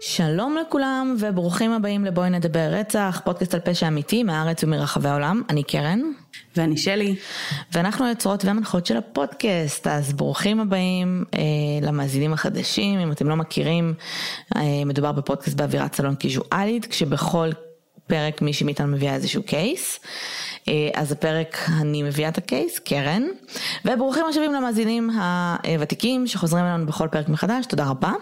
שלום לכולם וברוכים הבאים לבואי נדבר רצח, פודקאסט על פשע אמיתי מהארץ ומרחבי העולם, אני קרן. ואני שלי. ואנחנו היוצרות והמנחות של הפודקאסט, אז ברוכים הבאים אה, למאזינים החדשים, אם אתם לא מכירים, אה, מדובר בפודקאסט באווירת סלון קיזואלית, כשבכל פרק מישהי מאיתנו מביאה איזשהו קייס. אה, אז הפרק אני מביאה את הקייס, קרן. וברוכים השבים למאזינים הוותיקים שחוזרים אלינו בכל פרק מחדש, תודה רבה.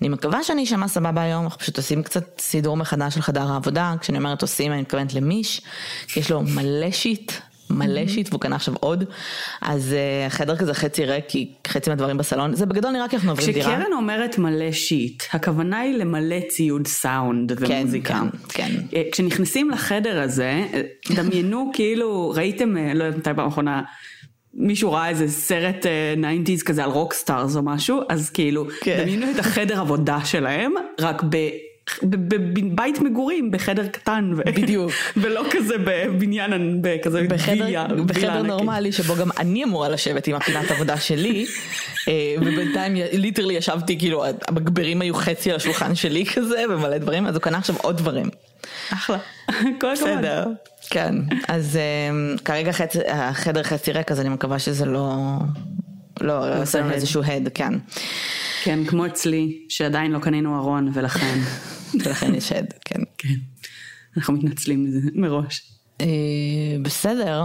אני מקווה שאני אשמע סבבה היום, אנחנו פשוט עושים קצת סידור מחדש של חדר העבודה, כשאני אומרת עושים אני מתכוונת למיש, יש לו מלא שיט, מלא שיט והוא קנה עכשיו עוד, אז uh, החדר כזה חצי ריק, כי חצי מהדברים בסלון, זה בגדול נראה כי אנחנו עוברים דירה. כשקרן אומרת מלא שיט, הכוונה היא למלא ציוד סאונד ומוזיקה. כן, כן. אה, כשנכנסים לחדר הזה, אה, דמיינו כאילו, ראיתם, לא יודעת מתי פעם אחרונה, מישהו ראה איזה סרט nineties אה, כזה על rockstars או משהו, אז כאילו, כן. דמיינו את החדר עבודה שלהם, רק ב... בבית מגורים, בחדר קטן, ו... בדיוק, ולא כזה בבניין, בכזה בחדר, בחדר נורמלי שבו גם אני אמורה לשבת עם הפינת עבודה שלי, אה, ובינתיים literally ישבתי כאילו המגברים היו חצי על השולחן שלי כזה ומלא דברים, אז הוא קנה עכשיו עוד דברים. אחלה, כל הכבוד. בסדר. כן, אז um, כרגע חצ... החדר חצי ריק, אז אני מקווה שזה לא... לא, לא עושה לנו איזשהו הד, כן. כן, כמו אצלי, שעדיין לא קנינו ארון, ולכן... ולכן יש הד, כן. כן. אנחנו מתנצלים מזה מראש. Uh, בסדר.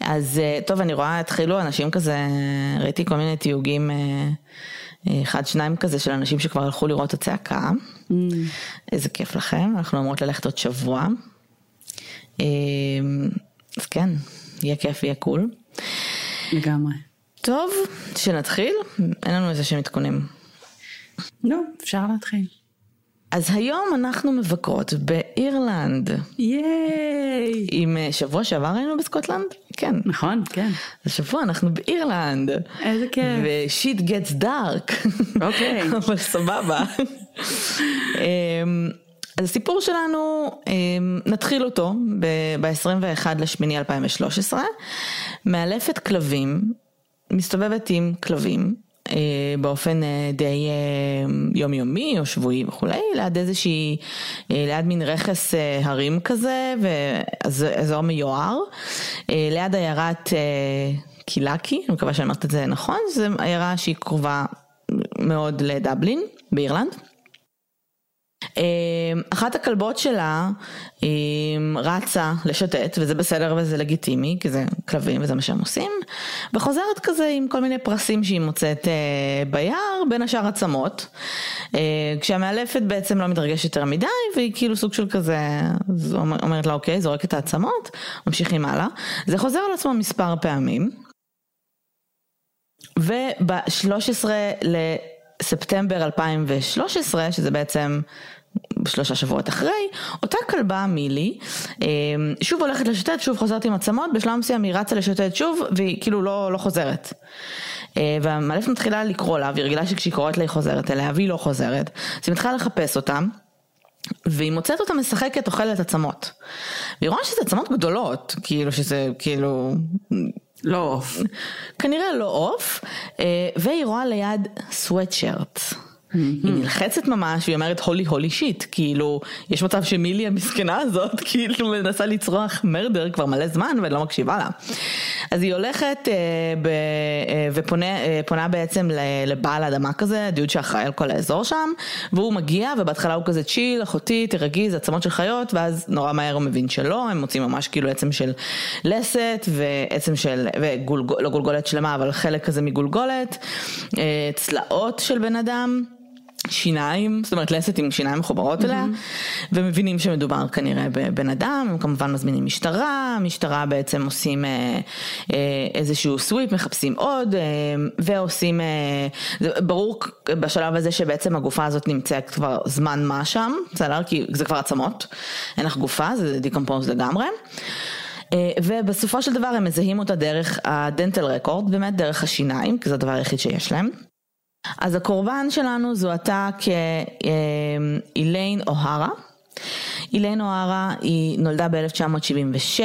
אז uh, טוב, אני רואה, התחילו אנשים כזה, ראיתי כל מיני תיוגים, uh, אחד, שניים כזה, של אנשים שכבר הלכו לראות את הצעקה. Mm. איזה כיף לכם, אנחנו אמורות ללכת עוד שבוע. אז כן, יהיה כיף, יהיה cool. לגמרי. טוב, שנתחיל? אין לנו איזה שהם עדכונים. לא, אפשר להתחיל. אז היום אנחנו מבקרות באירלנד. ייי! עם אה, שבוע שעבר היינו בסקוטלנד? כן. נכון, כן. אז שבוע אנחנו באירלנד. איזה כיף. ו shit gets dark. אוקיי. אבל סבבה. אמ, אז הסיפור שלנו, אמ, נתחיל אותו ב-21 לשמיני 2013. מאלפת כלבים, מסתובבת עם כלבים. אה, באופן אה, די אה, יומיומי או שבועי וכולי, ליד איזושהי, ליד מין רכס הרים כזה, ואזור מיוער, ליד עיירת קילקי, אני מקווה שאני אומרת את זה נכון, זו עיירה שהיא קרובה מאוד לדבלין, באירלנד. אמ, אחת הכלבות שלה אמ, רצה לשוטט וזה בסדר וזה לגיטימי כי זה כלבים וזה מה שהם עושים וחוזרת כזה עם כל מיני פרסים שהיא מוצאת אה, ביער בין השאר עצמות. אה, כשהמאלפת בעצם לא מתרגשת יותר מדי והיא כאילו סוג של כזה אומרת לה אוקיי זורקת את העצמות ממשיכים הלאה. זה חוזר על עצמו מספר פעמים. וב-13 לספטמבר 2013 שזה בעצם שלושה שבועות אחרי, אותה כלבה מילי, אמ, שוב הולכת לשוטט, שוב חוזרת עם עצמות, בשלב מסוים היא רצה לשוטט שוב, והיא כאילו לא, לא חוזרת. אה, והמאלף מתחילה לקרוא לה, והיא רגילה שכשהיא קוראת לה היא חוזרת אליה, והיא לא חוזרת. אז היא מתחילה לחפש אותה. והיא מוצאת אותה משחקת אוכלת עצמות. והיא רואה שזה עצמות גדולות, כאילו שזה כאילו... לא עוף. כנראה לא עוף, אה, והיא רואה ליד סוואטשרט. היא נלחצת ממש, והיא אומרת הולי הולי שיט, כאילו, יש מצב שמילי המסכנה הזאת, כאילו מנסה לצרוח מרדר כבר מלא זמן ואני לא מקשיבה לה. אז היא הולכת אה, ב, אה, ופונה אה, בעצם לבעל האדמה כזה, דיוד שאחראי על כל האזור שם, והוא מגיע ובהתחלה הוא כזה צ'יל, אחותי, תרגי, זה עצמות של חיות, ואז נורא מהר הוא מבין שלא, הם מוצאים ממש כאילו עצם של לסת ועצם של, וגולגולת, לא גולגולת שלמה, אבל חלק כזה מגולגולת, אה, צלעות של בן אדם. שיניים, זאת אומרת לסת עם שיניים מחוברות אליה. ומבינים שמדובר כנראה בבן אדם, הם כמובן מזמינים משטרה, משטרה בעצם עושים אה, אה, איזשהו סוויפ, מחפשים עוד, אה, ועושים, אה, זה ברור בשלב הזה שבעצם הגופה הזאת נמצאת כבר זמן מה שם, בסדר? כי זה כבר עצמות, אין לך גופה, זה דיקומפוז לגמרי. אה, ובסופו של דבר הם מזהים אותה דרך הדנטל רקורד, באמת דרך השיניים, כי זה הדבר היחיד שיש להם. אז הקורבן שלנו זוהתה כאיליין אוהרה. אילן אוהרה היא נולדה ב-1976,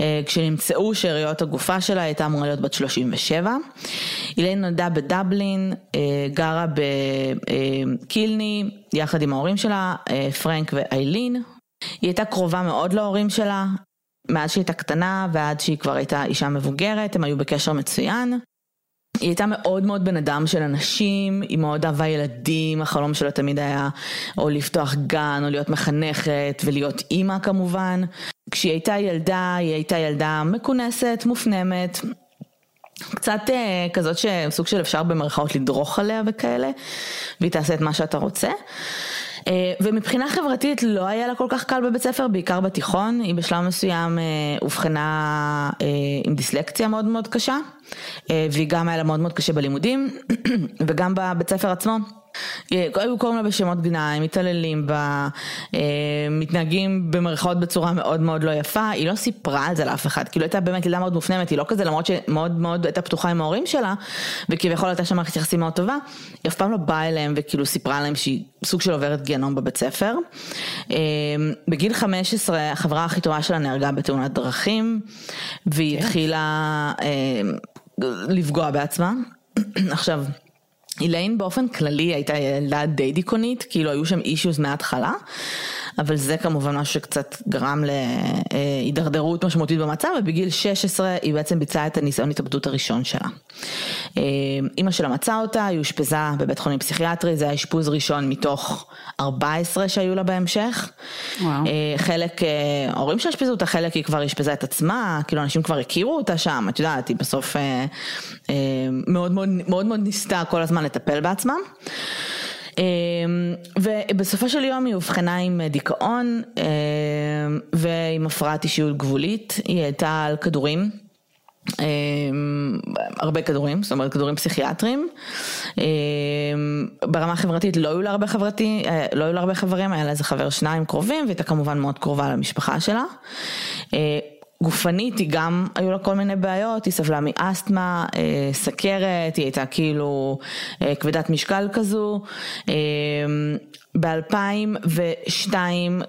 אה, כשנמצאו שאריות הגופה שלה היא הייתה אמורה להיות בת 37. אילן נולדה בדבלין, אה, גרה בקילני יחד עם ההורים שלה, אה, פרנק ואיילין. היא הייתה קרובה מאוד להורים שלה, מאז שהיא הייתה קטנה ועד שהיא כבר הייתה אישה מבוגרת, הם היו בקשר מצוין. היא הייתה מאוד מאוד בן אדם של אנשים, היא מאוד אהבה ילדים, החלום שלה תמיד היה או לפתוח גן או להיות מחנכת ולהיות אימא כמובן. כשהיא הייתה ילדה, היא הייתה ילדה מכונסת, מופנמת, קצת אה, כזאת שסוג של אפשר במרכאות לדרוך עליה וכאלה, והיא תעשה את מה שאתה רוצה. אה, ומבחינה חברתית לא היה לה כל כך קל בבית ספר, בעיקר בתיכון, היא בשלב מסוים אה, אובחנה אה, עם דיסלקציה מאוד מאוד קשה, והיא גם היה לה מאוד מאוד קשה בלימודים, וגם בבית ספר עצמו. היו קוראים לה בשמות גנאי, מתעללים בה, אה, מתנהגים במרכאות בצורה מאוד מאוד לא יפה, היא לא סיפרה על זה לאף אחד, כאילו הייתה באמת ילדה מאוד מופנמת, היא לא כזה למרות שמאוד מאוד הייתה פתוחה עם ההורים שלה, וכביכול הייתה שם מערכת יחסים מאוד טובה, היא אף פעם לא באה אליהם וכאילו סיפרה להם שהיא סוג של עוברת גיהנום בבית ספר. אה, בגיל 15 החברה הכי טובה שלה נהרגה בתאונת דרכים, והיא כן. התחילה אה, לפגוע בעצמה. עכשיו, איליין באופן כללי הייתה ילדה די דיכאונית, כאילו היו שם אישיוז מההתחלה, אבל זה כמובן משהו שקצת גרם להידרדרות משמעותית במצב, ובגיל 16 היא בעצם ביצעה את הניסיון התאבדות הראשון שלה. אימא שלה מצאה אותה, היא אושפזה בבית חולים פסיכיאטרי, זה היה אשפוז ראשון מתוך 14 שהיו לה בהמשך. וואו. חלק, ההורים שלה אשפזו אותה, חלק היא כבר אשפזה את עצמה, כאילו אנשים כבר הכירו אותה שם, את יודעת, היא בסוף מאוד מאוד, מאוד, מאוד ניסתה כל הזמן לטפל בעצמה. אמ, ובסופו של יום היא אובחנה עם דיכאון אמ, ועם הפרעת אישיות גבולית, היא הייתה על כדורים. אמ, הרבה כדורים, זאת אומרת כדורים פסיכיאטרים. ברמה החברתית לא היו לה הרבה חברתי, אה, לא היו לה הרבה חברים, היה לה איזה חבר שניים קרובים, והיא הייתה כמובן מאוד קרובה למשפחה שלה. אה, גופנית היא גם, היו לה כל מיני בעיות, היא סבלה מאסתמה, אה, סכרת, היא הייתה כאילו אה, כבדת משקל כזו. אה, ב-2002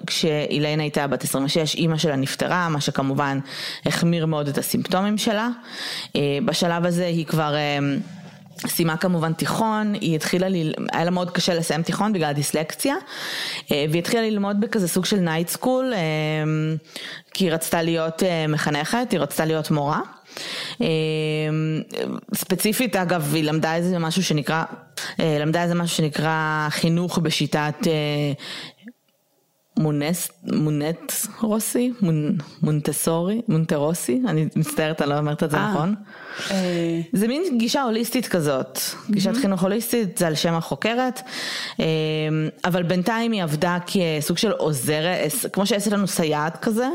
כשאילנה הייתה בת 26 אימא שלה נפטרה, מה שכמובן החמיר מאוד את הסימפטומים שלה. בשלב הזה היא כבר סיימה כמובן תיכון, היא התחילה, ל... היה לה מאוד קשה לסיים תיכון בגלל הדיסלקציה, אה, והיא התחילה ללמוד בכזה סוג של night school, אה, כי היא רצתה להיות אה, מחנכת, היא רצתה להיות מורה. ספציפית אגב היא למדה איזה משהו שנקרא, למדה איזה משהו שנקרא חינוך בשיטת מונס, מונט רוסי, מונ, מונטסורי, מונטרוסי, אני מצטערת, אני לא אומרת את זה אה. נכון. אה. זה מין גישה הוליסטית כזאת, גישת חינוך הוליסטית, זה על שם החוקרת, אה, אבל בינתיים היא עבדה כסוג של עוזרת, כמו שיש לנו סייעת כזה.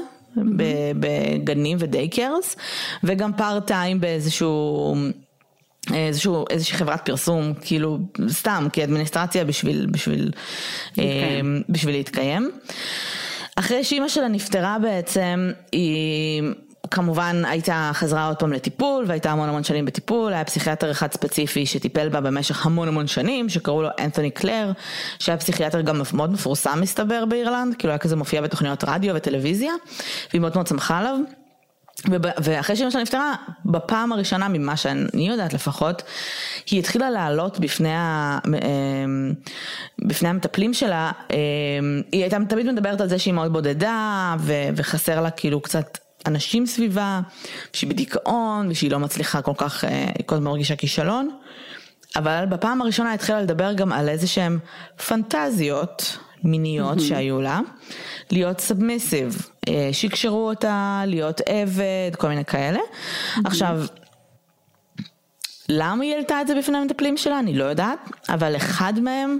בגנים ודייקרס וגם פארט טיים באיזשהו איזשהו, איזושהי חברת פרסום, כאילו סתם כאדמיניסטרציה בשביל, בשביל, להתקיים. אה, בשביל להתקיים. אחרי שאימא שלה נפטרה בעצם, היא כמובן הייתה, חזרה עוד פעם לטיפול והייתה המון המון שנים בטיפול, היה פסיכיאטר אחד ספציפי שטיפל בה במשך המון המון שנים, שקראו לו אנתוני קלר, שהיה פסיכיאטר גם מאוד מפורסם מסתבר באירלנד, כאילו היה כזה מופיע בתוכניות רדיו וטלוויזיה, והיא מאוד מאוד צמחה עליו. ואחרי שאמא שלה נפטרה, בפעם הראשונה ממה שאני יודעת לפחות, היא התחילה לעלות בפני, ה, אמ, בפני המטפלים שלה, אמ, היא הייתה תמיד מדברת על זה שהיא מאוד בודדה וחסר לה כאילו קצת אנשים סביבה, שהיא בדיכאון ושהיא לא מצליחה כל כך, אה, היא כל הזמן מרגישה כישלון, אבל בפעם הראשונה התחילה לדבר גם על איזה שהן פנטזיות מיניות mm-hmm. שהיו לה, להיות סאבמיסיב, אה, שיקשרו אותה, להיות עבד, כל מיני כאלה. Mm-hmm. עכשיו, למה היא העלתה את זה בפני המטפלים שלה? אני לא יודעת, אבל אחד מהם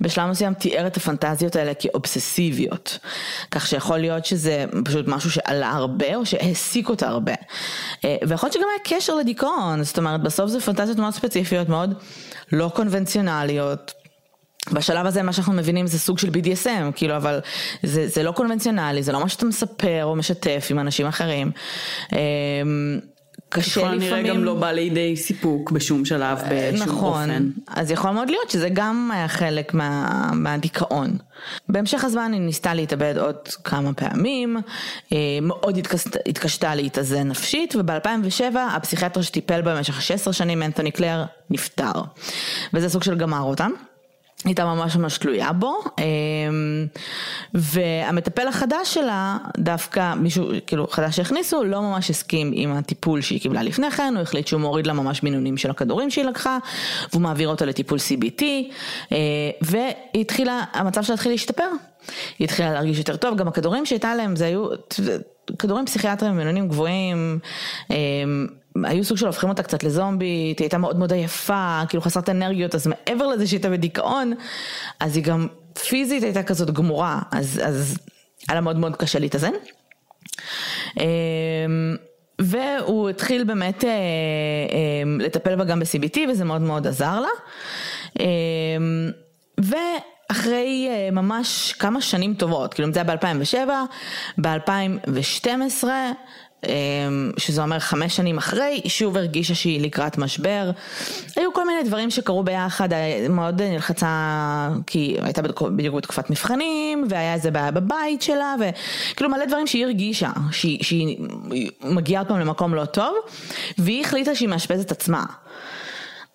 בשלב מסוים תיאר את הפנטזיות האלה כאובססיביות. כך שיכול להיות שזה פשוט משהו שעלה הרבה או שהעסיק אותה הרבה. אה, ויכול להיות שגם היה קשר לדיכאון, זאת אומרת בסוף זה פנטזיות מאוד ספציפיות, מאוד לא קונבנציונליות. בשלב הזה מה שאנחנו מבינים זה סוג של BDSM, כאילו, אבל זה, זה לא קונבנציונלי, זה לא מה שאתה מספר או משתף עם אנשים אחרים. אמ, קשה לפעמים. ככל הנראה גם לא בא לידי סיפוק בשום שלב, בשום נכון, אופן. אז יכול מאוד להיות שזה גם היה חלק מה, מהדיכאון. בהמשך הזמן היא ניסתה להתאבד עוד כמה פעמים, אה, מאוד התקשתה, התקשתה להתאזן נפשית, וב-2007 הפסיכיאטר שטיפל בה במשך 16 שנים, אנתוני קלר, נפטר. וזה סוג של גמר אותה. הייתה ממש ממש תלויה בו, אמ, והמטפל החדש שלה, דווקא מישהו כאילו חדש שהכניסו, לא ממש הסכים עם הטיפול שהיא קיבלה לפני כן, הוא החליט שהוא מוריד לה ממש מינונים של הכדורים שהיא לקחה, והוא מעביר אותה לטיפול CBT, אה, והתחילה, המצב שלה התחיל להשתפר. היא התחילה להרגיש יותר טוב, גם הכדורים שהייתה להם זה היו כדורים פסיכיאטריים במינונים גבוהים. אמ, היו סוג של הופכים אותה קצת לזומבית, היא הייתה מאוד מאוד עייפה, כאילו חסרת אנרגיות, אז מעבר לזה שהיא הייתה בדיכאון, אז היא גם פיזית הייתה כזאת גמורה, אז, אז היה לה מאוד מאוד קשה להתאזן. אמ, והוא התחיל באמת אה, אה, לטפל בה גם ב-CBT וזה מאוד מאוד עזר לה. אמ, ואחרי אה, ממש כמה שנים טובות, כאילו זה היה ב-2007, ב-2012, אמ, שזה אומר חמש שנים אחרי, שוב הרגישה שהיא לקראת משבר. היו כל מיני דברים שקרו ביחד, מאוד נלחצה, כי הייתה בדיוק בתקופת מבחנים, והיה איזה בעיה בבית שלה, וכאילו מלא דברים שהיא הרגישה, שהיא, שהיא מגיעה עוד פעם למקום לא טוב, והיא החליטה שהיא מאשפזת עצמה.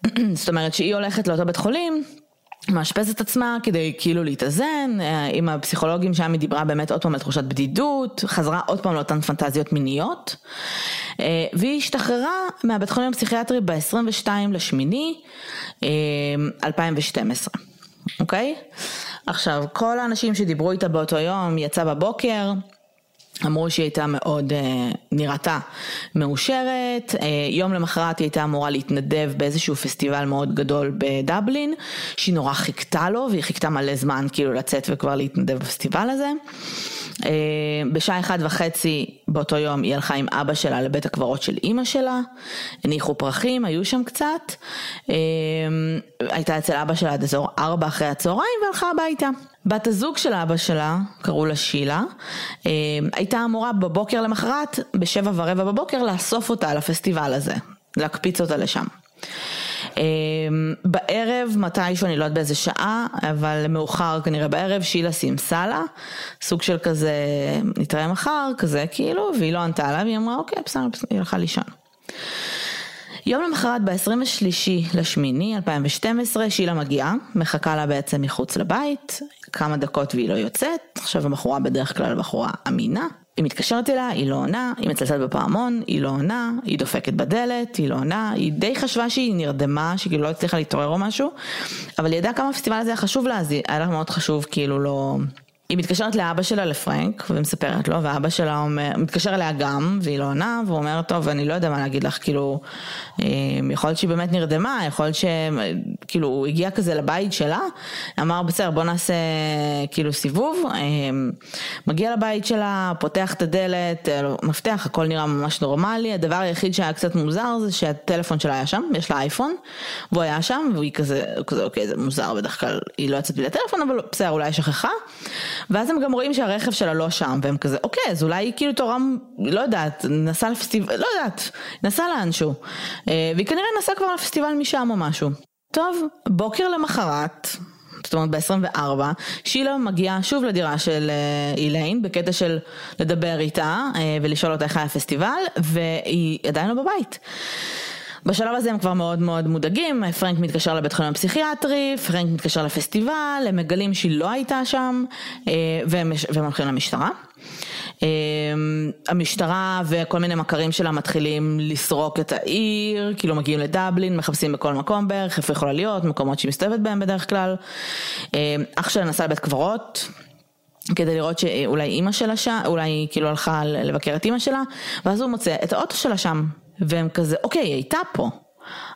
זאת אומרת שהיא הולכת לאותו בית חולים, מאשפזת עצמה כדי כאילו להתאזן, אה, עם הפסיכולוגים שם היא דיברה באמת עוד פעם על תחושת בדידות, חזרה עוד פעם לאותן פנטזיות מיניות, אה, והיא השתחררה מהבית חולים הפסיכיאטרי ב-22 לשמיני 2012, אה, אוקיי? עכשיו, כל האנשים שדיברו איתה באותו יום יצא בבוקר, אמרו שהיא הייתה מאוד, אה, נראתה מאושרת, אה, יום למחרת היא הייתה אמורה להתנדב באיזשהו פסטיבל מאוד גדול בדבלין, שהיא נורא חיכתה לו והיא חיכתה מלא זמן כאילו לצאת וכבר להתנדב בפסטיבל הזה. אה, בשעה אחת וחצי באותו יום היא הלכה עם אבא שלה לבית הקברות של אימא שלה, הניחו פרחים, היו שם קצת, הייתה אצל אבא שלה עד אזור ארבע אחרי הצהריים והלכה הביתה. בת הזוג של אבא שלה, קראו לה שילה, הייתה אמורה בבוקר למחרת, בשבע ורבע בבוקר, לאסוף אותה לפסטיבל הזה, להקפיץ אותה לשם. בערב, מתישהו, אני לא יודעת באיזה שעה, אבל מאוחר כנראה בערב, שילה סימסה לה, סוג של כזה, נתראה מחר, כזה כאילו, והיא לא ענתה לה, והיא אמרה, אוקיי, בסדר, היא הלכה לישון. יום למחרת ב-23 לשמיני 2012 שילה מגיעה, מחכה לה בעצם מחוץ לבית, כמה דקות והיא לא יוצאת, עכשיו הבחורה בדרך כלל בחורה אמינה, היא מתקשרת אליה, היא לא עונה, היא מצלצלת בפעמון, היא לא עונה, היא דופקת בדלת, היא לא עונה, היא די חשבה שהיא נרדמה, שהיא כאילו לא הצליחה להתעורר או משהו, אבל היא ידעה כמה הפסטיבל הזה היה חשוב לה, אז היה לה מאוד חשוב כאילו לא... היא מתקשרת לאבא שלה לפרנק ומספרת לו ואבא שלה אומר, מתקשר אליה גם והיא לא עונה והוא אומר טוב אני לא יודע מה להגיד לך כאילו יכול להיות שהיא באמת נרדמה יכול להיות שכאילו הוא הגיע כזה לבית שלה אמר בסדר בוא נעשה כאילו סיבוב מגיע לבית שלה פותח את הדלת מפתח הכל נראה ממש נורמלי הדבר היחיד שהיה קצת מוזר זה שהטלפון שלה היה שם יש לה אייפון והוא היה שם והיא כזה, כזה אוקיי זה מוזר בדרך כלל היא לא יצאת בלי הטלפון אבל בסדר אולי שכחה ואז הם גם רואים שהרכב שלה לא שם, והם כזה, אוקיי, אז אולי כאילו תורם, לא יודעת, נסעה לפסטיבל, לא יודעת, נסעה לאנשהו. אה, והיא כנראה נסעה כבר לפסטיבל משם או משהו. טוב, בוקר למחרת, זאת אומרת ב-24, שילה מגיעה שוב לדירה של איליין, בקטע של לדבר איתה אה, ולשאול אותה איך היה הפסטיבל, והיא עדיין לא בבית. בשלב הזה הם כבר מאוד מאוד מודאגים, פרנק מתקשר לבית חולים הפסיכיאטרי, פרנק מתקשר לפסטיבל, הם מגלים שהיא לא הייתה שם, והם, והם הולכים למשטרה. המשטרה וכל מיני מכרים שלה מתחילים לסרוק את העיר, כאילו מגיעים לדבלין, מחפשים בכל מקום בערך, איפה יכולה להיות, מקומות שהיא מסתובבת בהם בדרך כלל. אח שלה נסע לבית קברות. כדי לראות שאולי אימא שלה שם, אולי היא כאילו הלכה לבקר את אימא שלה, ואז הוא מוצא את האוטו שלה שם, והם כזה, אוקיי, היא הייתה פה.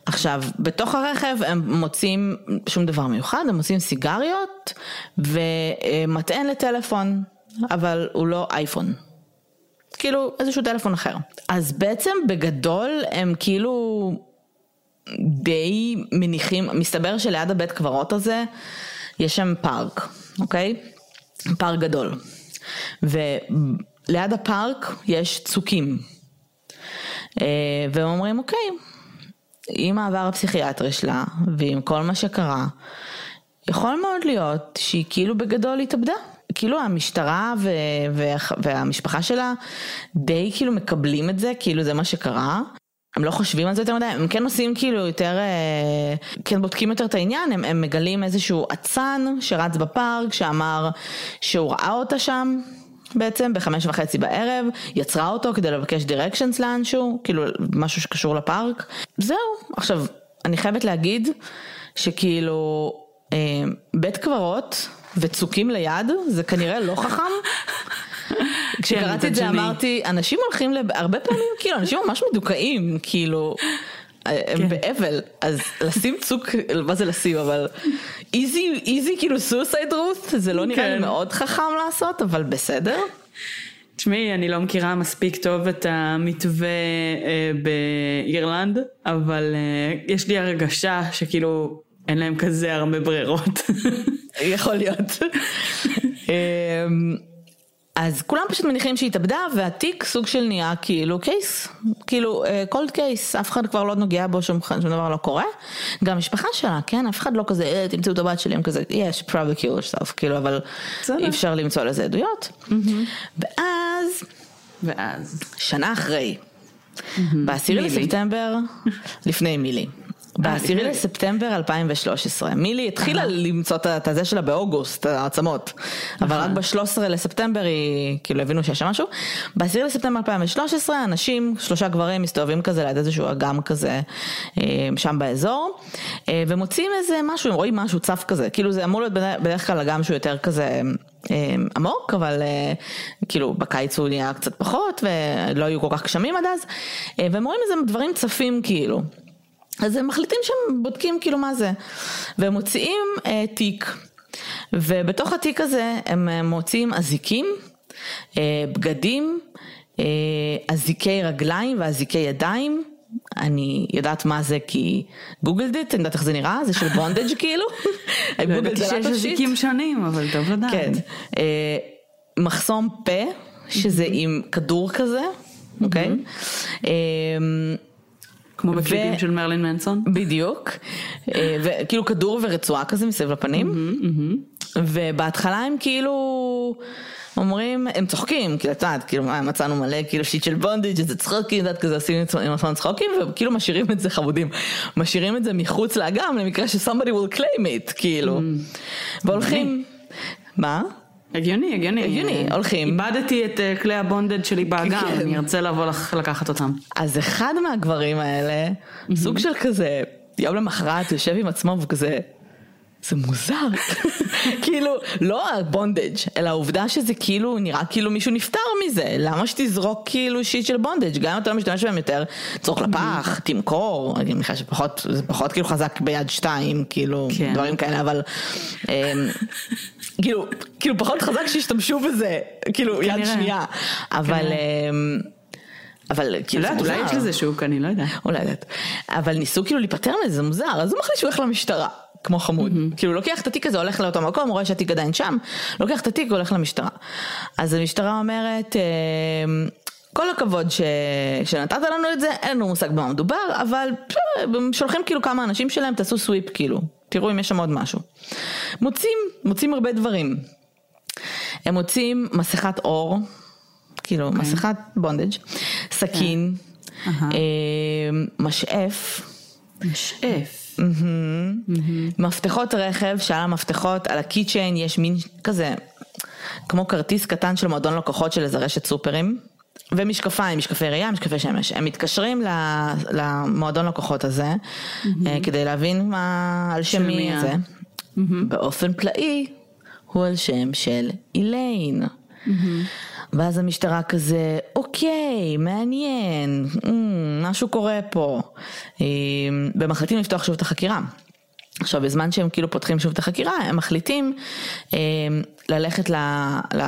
עכשיו, בתוך הרכב הם מוצאים שום דבר מיוחד, הם מוצאים סיגריות ומטען לטלפון, אבל הוא לא אייפון. כאילו איזשהו טלפון אחר. אז בעצם בגדול הם כאילו די מניחים, מסתבר שליד הבית קברות הזה יש שם פארק, אוקיי? פארק גדול. וליד הפארק יש צוקים. והם אומרים, אוקיי, עם העבר הפסיכיאטרי שלה, ועם כל מה שקרה, יכול מאוד להיות שהיא כאילו בגדול התאבדה. כאילו המשטרה ו- וה- והמשפחה שלה די כאילו מקבלים את זה, כאילו זה מה שקרה. הם לא חושבים על זה יותר מדי, הם כן עושים כאילו יותר, אה, כן בודקים יותר את העניין, הם, הם מגלים איזשהו אצן שרץ בפארק שאמר שהוא ראה אותה שם בעצם בחמש וחצי בערב, יצרה אותו כדי לבקש דירקשנס לאנשהו, כאילו משהו שקשור לפארק. זהו, עכשיו אני חייבת להגיד שכאילו אה, בית קברות וצוקים ליד זה כנראה לא חכם. כשקראתי את זה אמרתי, אנשים הולכים, הרבה פעמים כאילו, אנשים ממש מדוכאים, כאילו, הם כן. באבל, אז לשים צוק, מה זה לשים, אבל איזי, איזי כאילו סוסייד רות, זה לא נראה לי כן. מאוד חכם לעשות, אבל בסדר. תשמעי, אני לא מכירה מספיק טוב את המתווה אה, באירלנד, אבל אה, יש לי הרגשה שכאילו אין להם כזה הרבה ברירות. יכול להיות. אז כולם פשוט מניחים שהיא התאבדה והתיק סוג של נהיה כאילו קייס, כאילו קולד uh, קייס, אף אחד כבר לא נוגע בו, שום, שום דבר לא קורה. גם המשפחה שלה, כן, אף אחד לא כזה, אה, תמצאו את הבת שלי, הם כזה, יש, probably kill yourself, כאילו, אבל אי אפשר למצוא לזה עדויות. Mm-hmm. ואז, ואז, שנה אחרי, mm-hmm. בעשירי לספטמבר, לפני מילי. בעשירי לספטמבר 2013, מילי התחילה למצוא את הזה שלה באוגוסט, העצמות, אבל רק ב-13 לספטמבר היא, כאילו הבינו שיש שם משהו. בעשירי לספטמבר 2013 אנשים, שלושה גברים מסתובבים כזה ליד איזשהו אגם כזה אה, שם באזור, אה, ומוצאים איזה משהו, הם רואים משהו צף כזה, כאילו זה אמור להיות בדרך כלל אגם שהוא יותר כזה... אה, עמוק, אבל כאילו בקיץ הוא נהיה קצת פחות ולא היו כל כך גשמים עד אז, והם רואים איזה דברים צפים כאילו. אז הם מחליטים שהם בודקים כאילו מה זה, והם מוציאים אה, תיק, ובתוך התיק הזה הם אה, מוציאים אזיקים, אה, בגדים, אה, אזיקי רגליים ואזיקי ידיים. אני יודעת מה זה כי גוגלדית, אני יודעת איך זה נראה, זה של בונדג' כאילו. לא ידעתי שיש אזיקים שונים, אבל טוב לדעת. כן. אה, מחסום פה, שזה עם כדור כזה, אוקיי? אה, כמו בקליפים של מרלין מנסון? בדיוק, אה, וכאילו כדור ורצועה כזה מסביב לפנים, ובהתחלה הם כאילו... אומרים, הם צוחקים, כאילו, את יודעת, כאילו, מצאנו מלא, כאילו, שיט של בונדיג', איזה צחוקים, את יודעת, כזה עושים עם עצמם צחוקים, וכאילו משאירים את זה חמודים, משאירים את זה מחוץ לאגם, למקרה ש- somebody will claim it, כאילו, והולכים, מה? הגיוני, הגיוני. הגיוני, הולכים. איבדתי את אה, כלי הבונדד שלי באגם, כן. אני ארצה לבוא לקחת אותם. אז אחד מהגברים האלה, סוג של כזה, יום למחרת יושב עם עצמו וכזה, זה מוזר, כאילו, לא הבונדג', אלא העובדה שזה כאילו, נראה כאילו מישהו נפטר מזה, למה שתזרוק כאילו שיט של בונדג', גם אם אתה לא משתמש בהם יותר, צרוך לפח, תמכור, אני מניחה שפחות, זה פחות כאילו חזק ביד שתיים, כאילו, כן. דברים כאלה, אבל, אמ, כאילו, כאילו פחות חזק שישתמשו בזה, כאילו, יד שנייה, אבל... אמ, אבל כאילו זה מוזר. אולי יש לזה שוק, אני לא יודעת. אולי יודעת. אבל ניסו כאילו להיפטר מזה, זה מוזר, אז הוא מחליט שהוא הולך למשטרה. כמו חמוד. Mm-hmm. כאילו לוקח את התיק הזה, הולך לאותו מקום, רואה שהתיק עדיין שם, לוקח את התיק והולך למשטרה. אז המשטרה אומרת, אה, כל הכבוד ש... שנתת לנו את זה, אין לנו מושג במה מדובר, אבל שולחים כאילו כמה אנשים שלהם, תעשו סוויפ כאילו, תראו אם יש שם עוד משהו. מוצאים, מוצאים הרבה דברים. הם מוצאים מסכת אור, כאילו okay. אוקיי. מסכת בונדג', סכין, okay. כן. uh-huh. משאף. משאף. מפתחות רכב, שעל המפתחות, על הקיצ'יין יש מין כזה, כמו כרטיס קטן של מועדון לקוחות של איזה רשת סופרים. ומשקפיים, משקפי ראייה, משקפי שמש. הם מתקשרים למועדון לקוחות הזה, mm-hmm. כדי להבין מה, על שם מי זה. Mm-hmm. באופן פלאי, הוא על שם של איליין. Mm-hmm. ואז המשטרה כזה, אוקיי, מעניין, mm, משהו קורה פה. אה, ומחליטים לפתוח שוב את החקירה. עכשיו בזמן שהם כאילו פותחים שוב את החקירה הם מחליטים אה, ללכת ל, ל,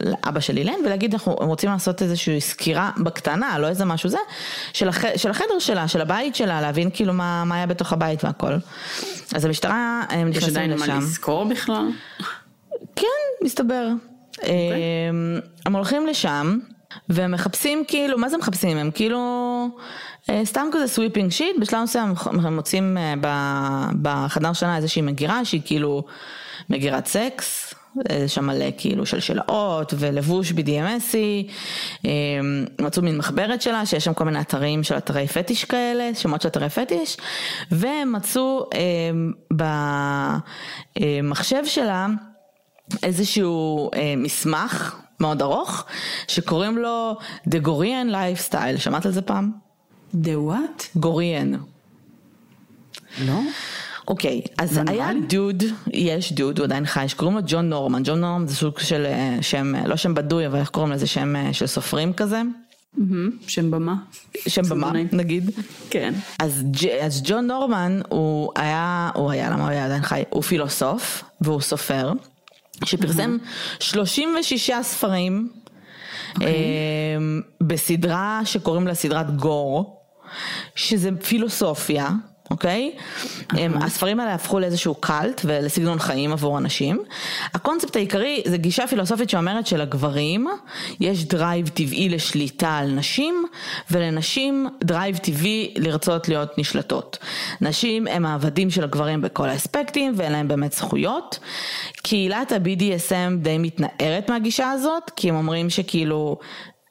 לאבא של איליין ולהגיד אנחנו רוצים לעשות איזושהי סקירה בקטנה לא איזה משהו זה של, הח, של החדר שלה של הבית שלה להבין כאילו מה, מה היה בתוך הבית והכל. אז המשטרה הם נכנסים לשם. יש עדיין מה לזכור בכלל? כן מסתבר. Okay. אוקיי. הם הולכים לשם והם מחפשים כאילו, מה זה מחפשים? הם כאילו אה, סתם כזה sweeping shit, בשלב מסוים הם מוצאים אה, בחדר שנה איזושהי מגירה שהיא כאילו מגירת סקס. שם מלא כאילו של שלשלאות ולבוש BDMSי, מצאו מין מחברת שלה שיש שם כל מיני אתרים של אתרי פטיש כאלה, שמות של אתרי פטיש, ומצאו במחשב שלה איזשהו מסמך מאוד ארוך, שקוראים לו The Gorian Lifestyle, שמעת על זה פעם? The what? גוריאן. לא. אוקיי, אז היה דוד, יש דוד, הוא עדיין חי, שקוראים לו ג'ון נורמן, ג'ון נורמן זה סוג של אה, שם, לא שם בדוי, אבל איך קוראים לזה שם אה, של סופרים כזה? שם במה. שם במה, נגיד. כן. אז, אז ג'ון נורמן הוא היה, הוא היה, למה הוא היה עדיין חי? הוא פילוסוף והוא סופר. שפרסם 36 ספרים okay. אוקיי. בסדרה שקוראים לה סדרת גור, שזה פילוסופיה. אוקיי? Okay? הספרים האלה הפכו לאיזשהו cult ולסגנון חיים עבור אנשים. הקונספט העיקרי זה גישה פילוסופית שאומרת שלגברים יש drive טבעי לשליטה על נשים, ולנשים דרייב טבעי לרצות להיות נשלטות. נשים הם העבדים של הגברים בכל האספקטים ואין להם באמת זכויות. קהילת ה-BDSM די מתנערת מהגישה הזאת, כי הם אומרים שכאילו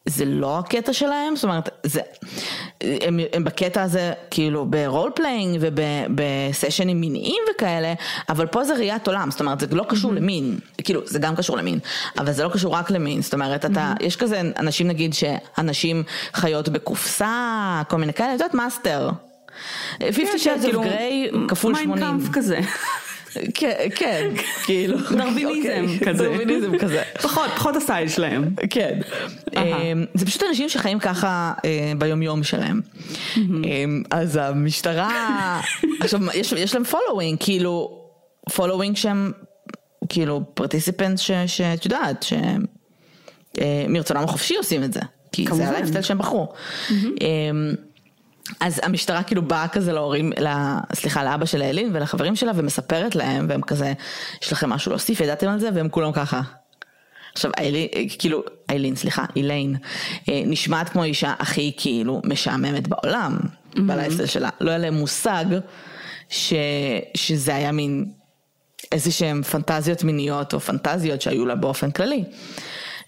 זה לא הקטע שלהם, זאת אומרת, זה, הם, הם בקטע הזה כאילו ב role playing ובסשנים מיניים וכאלה, אבל פה זה ראיית עולם, זאת אומרת זה לא קשור mm-hmm. למין, כאילו זה גם קשור למין, אבל זה לא קשור רק למין, זאת אומרת אתה, mm-hmm. יש כזה אנשים נגיד שנשים חיות בקופסה, כל מיני כאלה, את יודעת master. 50 כן, Shades of Grey כפול 80. מיינקאמפ כזה. כן, כן, כאילו. דרוויניזם אוקיי, כזה. דרוויניזם כזה. פחות, פחות הסטייל שלהם. כן. אמ, זה פשוט אנשים שחיים ככה אה, ביומיום שלהם. אמ, אז המשטרה, עכשיו יש להם following, כאילו, following שהם, כאילו, participant שאת יודעת, שהם אה, מרצונם החופשי עושים את זה. כי זה הלייפסטייל שהם בחרו. אמ, אז המשטרה כאילו באה כזה להורים, לה, סליחה, לאבא של איליין ולחברים שלה ומספרת להם והם כזה, יש לכם משהו להוסיף, ידעתם על זה? והם כולם ככה. עכשיו איילין, כאילו, איילין, סליחה, איליין, אה, נשמעת כמו אישה הכי כאילו משעממת בעולם, mm-hmm. בלייסטייל שלה. לא היה להם מושג ש, שזה היה מין איזה שהם פנטזיות מיניות או פנטזיות שהיו לה באופן כללי.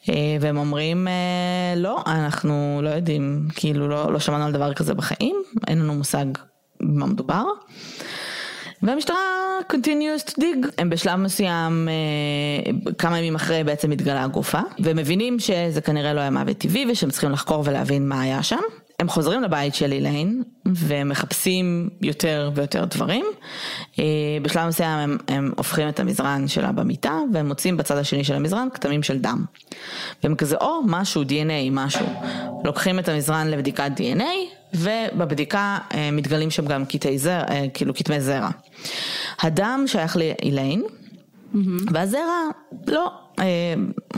אה, והם אומרים, אה, לא, אנחנו לא יודעים, כאילו לא, לא שמענו על דבר כזה בחיים, אין לנו מושג במה מדובר. והמשטרה continues to dig, הם בשלב מסוים, אה, כמה ימים אחרי בעצם התגלה הגופה, ומבינים שזה כנראה לא היה מוות טבעי ושהם צריכים לחקור ולהבין מה היה שם. הם חוזרים לבית של איליין ומחפשים יותר ויותר דברים. אה, בשלב מסוים הם, הם הופכים את המזרן שלה במיטה והם מוצאים בצד השני של המזרן כתמים של דם. והם כזה, או משהו, DNA, משהו. לוקחים את המזרן לבדיקת DNA ובבדיקה אה, מתגלים שם גם קטעי זרע, אה, כאילו כתמי זרע. הדם שייך לאיליין. Mm-hmm. והזרע, לא,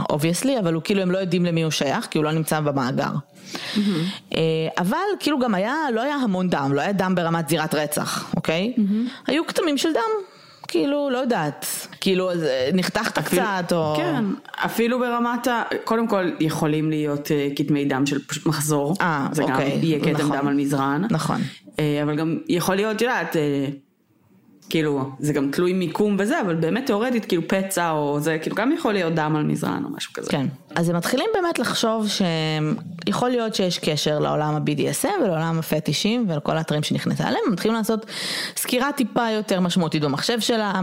obviously, אבל הוא כאילו הם לא יודעים למי הוא שייך, כי הוא לא נמצא במאגר. Mm-hmm. אבל כאילו גם היה, לא היה המון דם, לא היה דם ברמת זירת רצח, אוקיי? Mm-hmm. היו כתמים של דם. כאילו, לא יודעת, כאילו נחתכת אפילו, קצת או... כן, אפילו ברמת ה... קודם כל יכולים להיות uh, כתמי דם של מחזור. אה, אוקיי. זה גם יהיה כתם נכון, דם על מזרן. נכון. Uh, אבל גם יכול להיות, את יודעת, uh, כאילו, זה גם תלוי מיקום וזה, אבל באמת תאורטית, כאילו פצע או זה, כאילו גם יכול להיות דם על מזרן או משהו כזה. כן. אז הם מתחילים באמת לחשוב שיכול להיות שיש קשר לעולם ה-BDSM ולעולם הפטישים ולכל האתרים שנכנסה אליהם, הם מתחילים לעשות סקירה טיפה יותר משמעותית במחשב שלה.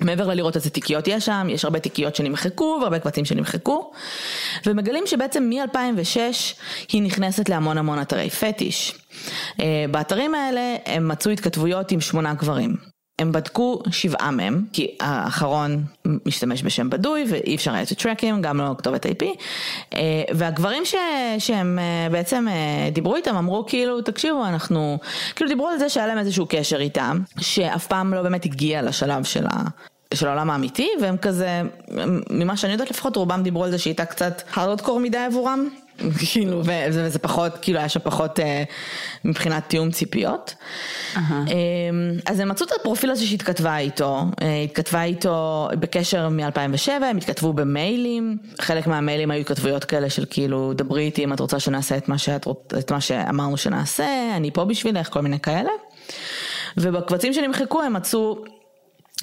מעבר ללראות איזה תיקיות יש שם, יש הרבה תיקיות שנמחקו והרבה קבצים שנמחקו ומגלים שבעצם מ-2006 היא נכנסת להמון המון אתרי פטיש. אה, באתרים האלה הם מצאו התכתבויות עם שמונה גברים. הם בדקו שבעה מהם, כי האחרון משתמש בשם בדוי ואי אפשר היה טרקים, גם לא כתובת IP, אה, והגברים ש, שהם אה, בעצם אה, דיברו איתם אמרו כאילו תקשיבו אנחנו, כאילו דיברו על זה שהיה להם איזשהו קשר איתם, שאף פעם לא באמת הגיע לשלב של ה... של העולם האמיתי, והם כזה, ממה שאני יודעת לפחות, רובם דיברו על זה שהיא הייתה קצת הארדקור מדי עבורם. כאילו, וזה, וזה פחות, כאילו היה שם פחות אה, מבחינת תיאום ציפיות. אה, אז הם מצאו את הפרופיל הזה שהתכתבה איתו, אה, התכתבה איתו בקשר מ-2007, הם התכתבו במיילים, חלק מהמיילים היו התכתבויות כאלה של כאילו, דברי איתי אם את רוצה שנעשה את מה, שאת, את מה שאמרנו שנעשה, אני פה בשבילך, כל מיני כאלה. ובקבצים שנמחקו הם מצאו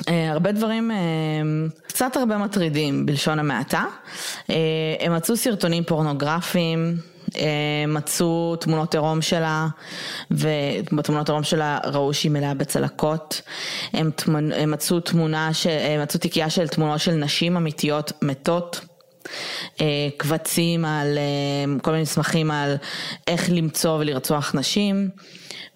הרבה דברים אה, קצת הרבה מטרידים בלשון המעטה. אה, הם מצאו סרטונים פורנוגרפיים, אה, מצאו תמונות עירום שלה, ובתמונות עירום שלה ראו שהיא מלאה בצלקות. הם, תמונ- הם מצאו תמונה, ש- הם מצאו תיקייה של תמונות של נשים אמיתיות מתות. אה, קבצים על אה, כל מיני מסמכים על איך למצוא ולרצוח נשים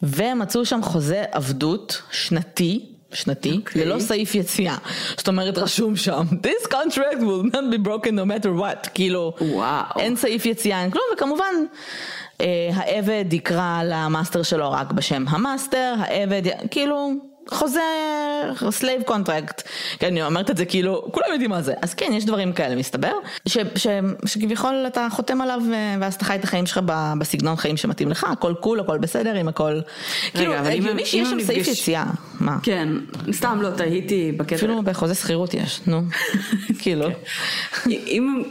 ומצאו שם חוזה עבדות שנתי. שנתי, אוקיי. ללא סעיף יציאה. זאת אומרת, רשום שם, This contract will not be broken no matter what. כאילו, וואו. אין סעיף יציאה, אין כלום, וכמובן, אה, העבד יקרא ל master שלו רק בשם ה master, העבד, כאילו, חוזה, slave contract. כן, אני אומרת את זה כאילו, כולם יודעים מה זה. אז כן, יש דברים כאלה, מסתבר, ש, ש, שכביכול אתה חותם עליו, אה, ואז אתה חי את החיים שלך ב- בסגנון חיים שמתאים לך, הכל cool, הכל בסדר, עם הכל... כאילו, אבל הגיוני שיש שם סעיף יציאה. מה? כן, סתם לא, תהיתי בקטע. אפילו בחוזה שכירות יש, נו, כאילו. אם...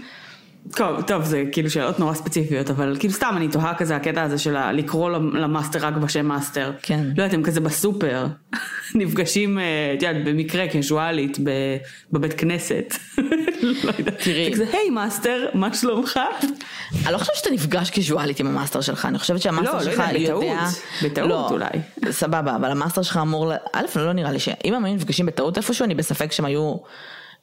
טוב, טוב, זה כאילו שאלות נורא ספציפיות, אבל כאילו סתם אני תוהה כזה הקטע הזה של לקרוא ל master רק בשם master. כן. לא יודעת, הם כזה בסופר, נפגשים, אה, את יודעת, במקרה קזואלית בבית כנסת. לא יודעת. תראי. זה כזה, היי master, מה שלומך? אני לא חושבת שאתה נפגש קזואלית עם ה master שלך, אני חושבת שה master לא, לא שלך יודע, בטעות. יודע... בטעות לא, אולי. סבבה, אבל ה master שלך אמור... א', לא נראה לי ש... אם הם היו נפגשים בטעות איפשהו, אני בספק שהם היו...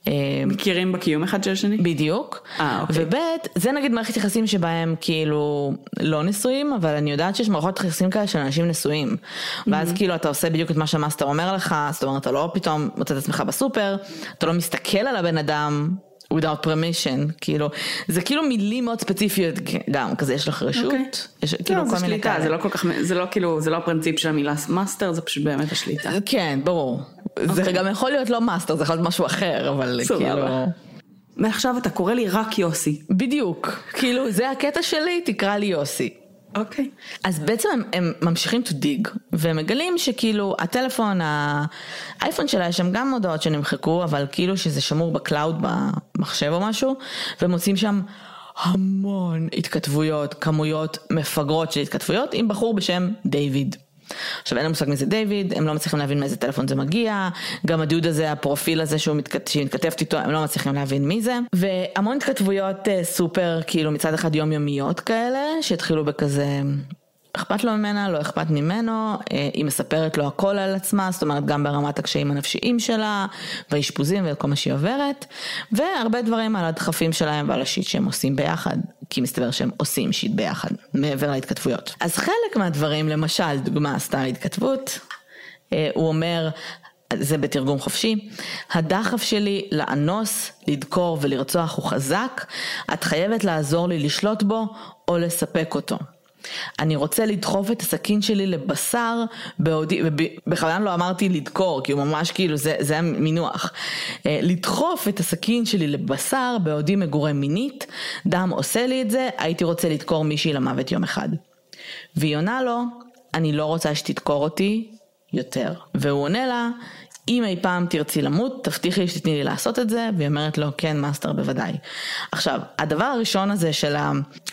אה, מכירים בקיום אחד של השני? בדיוק, אה, אוקיי. וב' זה נגיד מערכת יחסים שבהם כאילו לא נשואים, אבל אני יודעת שיש מערכות יחסים כאלה של אנשים נשואים, ואז כאילו אתה עושה בדיוק את מה שה master אומר לך, זאת אומרת אתה לא פתאום מוצא את עצמך בסופר, אתה לא מסתכל על הבן אדם. Without permission, כאילו, זה כאילו מילים מאוד ספציפיות גם, כזה יש לך רשות, אוקיי. יש כאילו, זה כל מיני שליטה, כאלה. זה לא כל כך, זה לא כאילו, זה לא הפרינציפ של המילה master, זה פשוט באמת השליטה. כן, ברור. זה גם יכול להיות לא master, זה יכול להיות משהו אחר, אבל. כאילו... מעכשיו אתה קורא לי רק יוסי. בדיוק, כאילו זה הקטע שלי, תקרא לי יוסי. אוקיי. אז בעצם הם, הם ממשיכים to dig ומגלים שכאילו הטלפון, האייפון שלה יש שם גם הודעות שנמחקו אבל כאילו שזה שמור ב cloud במחשב או משהו ומוצאים שם המון התכתבויות, כמויות מפגרות של התכתבויות עם בחור בשם דיוויד. עכשיו אין להם מושג מי זה דיוויד, הם לא מצליחים להבין מאיזה טלפון זה מגיע, גם הדוד הזה, הפרופיל הזה שהוא מתכת, מתכתבת איתו, הם לא מצליחים להבין מי זה, והמון התכתבויות אה, סופר כאילו מצד אחד יומיומיות כאלה, שהתחילו בכזה אכפת לו ממנה, לא אכפת ממנו, אה, היא מספרת לו הכל על עצמה, זאת אומרת גם ברמת הקשיים הנפשיים שלה, והאשפוזים וכל מה שהיא עוברת, והרבה דברים על הדחפים שלהם ועל השיט שהם עושים ביחד, כי מסתבר שהם עושים שיט ביחד, מעבר להתכתבויות. אז חלק מהדברים, למשל, דוגמה, סתם התכתבות, אה, הוא אומר, זה בתרגום חופשי, הדחף שלי לאנוס, לדקור ולרצוח הוא חזק, את חייבת לעזור לי לשלוט בו או לספק אותו. אני רוצה לדחוף את הסכין שלי לבשר בעודי, ובכוונה לא אמרתי לדקור, כי הוא ממש כאילו, זה, זה המינוח. אה, לדחוף את הסכין שלי לבשר בעודי מגורה מינית, דם עושה לי את זה, הייתי רוצה לדקור מישהי למוות יום אחד. והיא עונה לו, אני לא רוצה שתדקור אותי יותר. והוא עונה לה, אם אי פעם תרצי למות, תבטיחי שתתני לי לעשות את זה, והיא אומרת לו, כן, master, בוודאי. עכשיו, הדבר הראשון הזה של ה...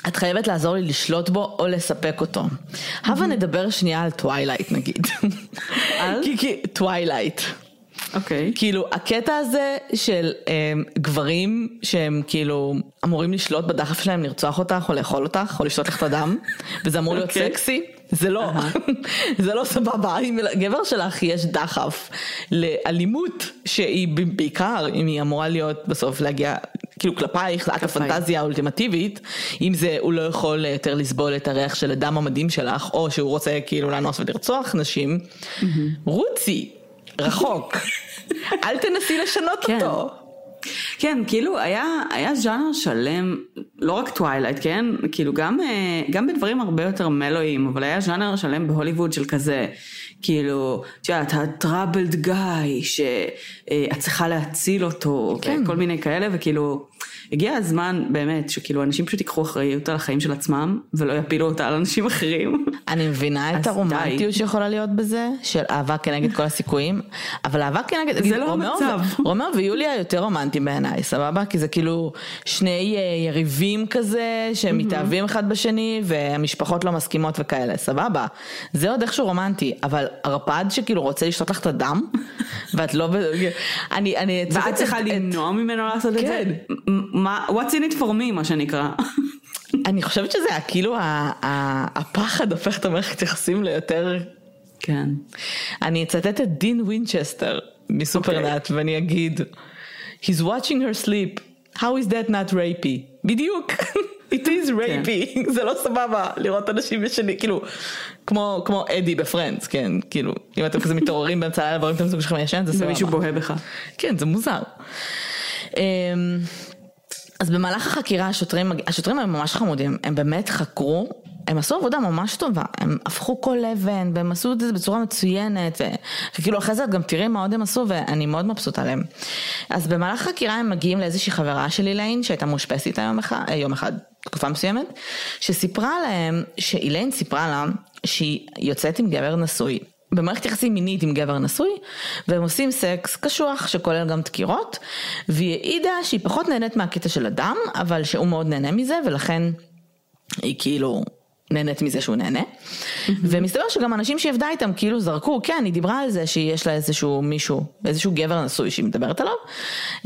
את חייבת לעזור לי לשלוט בו או לספק אותו. הבה נדבר שנייה על טווילייט נגיד. על? כי, כי, טווילייט. אוקיי. כאילו הקטע הזה של um, גברים שהם כאילו אמורים לשלוט בדחף שלהם לרצוח אותך או לאכול אותך או לשתות לך את הדם וזה אמור להיות אוקיי. סקסי זה לא זה לא סבבה אם לגבר שלך יש דחף לאלימות שהיא בעיקר אם היא אמורה להיות בסוף להגיע כאילו כלפייך את הפנטזיה האולטימטיבית אם זה הוא לא יכול יותר לסבול את הריח של הדם המדהים שלך או שהוא רוצה כאילו לאנוס ולרצוח נשים רוצי רחוק. אל תנסי לשנות כן. אותו. כן, כאילו היה, היה ז'אנר שלם, לא רק טווילייט, כן? כאילו גם, אה, גם בדברים הרבה יותר מלואים, אבל היה ז'אנר שלם בהוליווד של כזה, כאילו, את יודעת, ה troubled guy, שאת צריכה להציל אותו, כן. וכל מיני כאלה, וכאילו, הגיע הזמן באמת, שכאילו אנשים פשוט ייקחו אחריות על החיים של עצמם, ולא יפילו אותה על אנשים אחרים. אני מבינה את הרומנטיות די. שיכולה להיות בזה, של אהבה כנגד כל הסיכויים, אבל אהבה כנגד, זה לא המצב. ו- רומאו ויוליה יותר רומנטיים בעיניי, סבבה? כי זה כאילו שני אה, יריבים כזה, שמתאהבים אחד בשני, והמשפחות לא מסכימות וכאלה, סבבה. זה עוד איכשהו רומנטי, אבל ערפד שכאילו רוצה לשתות לך את הדם, ואת לא... אני, אני ואת צריכה למנוע ממנו לעשות את זה? כן. מה, what's in it for me, מה שנקרא. אני חושבת שזה היה כאילו הפחד הופך את המערכת יחסים ליותר כן. אני אצטט את דין וינצ'סטר מסופרנאט ואני אגיד He's watching her sleep, how is that not rapey? בדיוק, it is rapey, זה לא סבבה לראות אנשים ישנים, כאילו, כמו, כמו אדי בפרנדס, כן, כאילו, אם אתם כזה מתעוררים באמצע הלילה ורואים את המזוג שלכם ישן, זה סבבה. ומישהו בוהה בך. כן, זה מוזר. אמ, אז במהלך החקירה השוטרים, השוטרים הם ממש חמודים, הם באמת חקרו, הם עשו עבודה ממש טובה, הם הפכו כל אבן והם עשו את זה בצורה מצוינת, וכאילו אחרי זה את גם תראי מה עוד הם עשו ואני מאוד מבסוטה עליהם. אז במהלך החקירה הם מגיעים לאיזושהי חברה של איליין שהייתה מאושפזת יום אחד, יום אחד, תקופה מסוימת, שסיפרה להם, שאיליין סיפרה לה שהיא יוצאת עם גבר נשוי. במערכת יחסים מינית עם גבר נשוי, והם עושים סקס קשוח שכולל גם דקירות, והיא העידה שהיא פחות נהנית מהקטע של הדם, אבל שהוא מאוד נהנה מזה, ולכן היא כאילו נהנית מזה שהוא נהנה. ומסתבר שגם אנשים שהיא עבדה איתם כאילו זרקו, כן, היא דיברה על זה שיש לה איזשהו מישהו, איזשהו גבר נשוי שהיא מדברת עליו,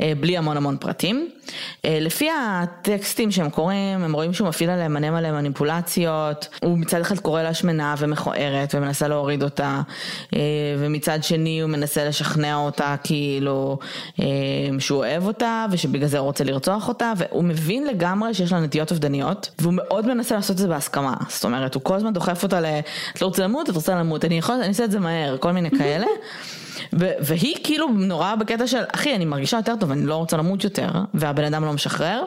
אה, בלי המון המון פרטים. אה, לפי הטקסטים שהם קוראים, הם רואים שהוא מפעיל עליהם מלא מלא מניפולציות, הוא מצד אחד קורא לה שמנה ומכוערת ומנסה להוריד אותה, אה, ומצד שני הוא מנסה לשכנע אותה כאילו שהוא אוהב אותה ושבגלל זה הוא רוצה לרצוח אותה, והוא מבין לגמרי שיש לה נטיות אובדניות, והוא מאוד מנסה לעשות את זה בהסכמה, זאת אומרת, הוא כל הזמן דוחף אותה ל... את לא רוצה למות, את רוצה למות, אני יכול, אני אעשה את זה מהר, כל מיני כאלה. והיא כאילו נורא בקטע של, אחי, אני מרגישה יותר טוב, אני לא רוצה למות יותר, והבן אדם לא משחרר.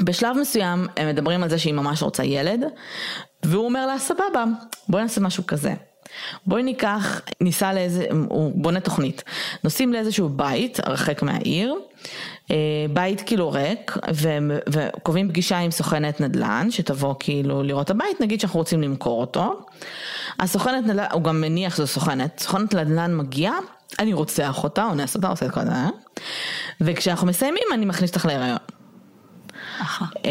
בשלב מסוים הם מדברים על זה שהיא ממש רוצה ילד, והוא אומר לה, סבבה, בואי נעשה משהו כזה. בואי ניקח, ניסע לאיזה, הוא בונה תוכנית, נוסעים לאיזשהו בית הרחק מהעיר, בית כאילו ריק, וקובעים פגישה עם סוכנת נדל"ן, שתבוא כאילו לראות את הבית, נגיד שאנחנו רוצים למכור אותו. הסוכנת נדל"ן, הוא גם מניח שזו סוכנת, סוכנת נדל"ן מגיעה, אני רוצח אותה, אונס אותה, עושה את כל זה, וכשאנחנו מסיימים אני מכניס אותך להיריון. אה,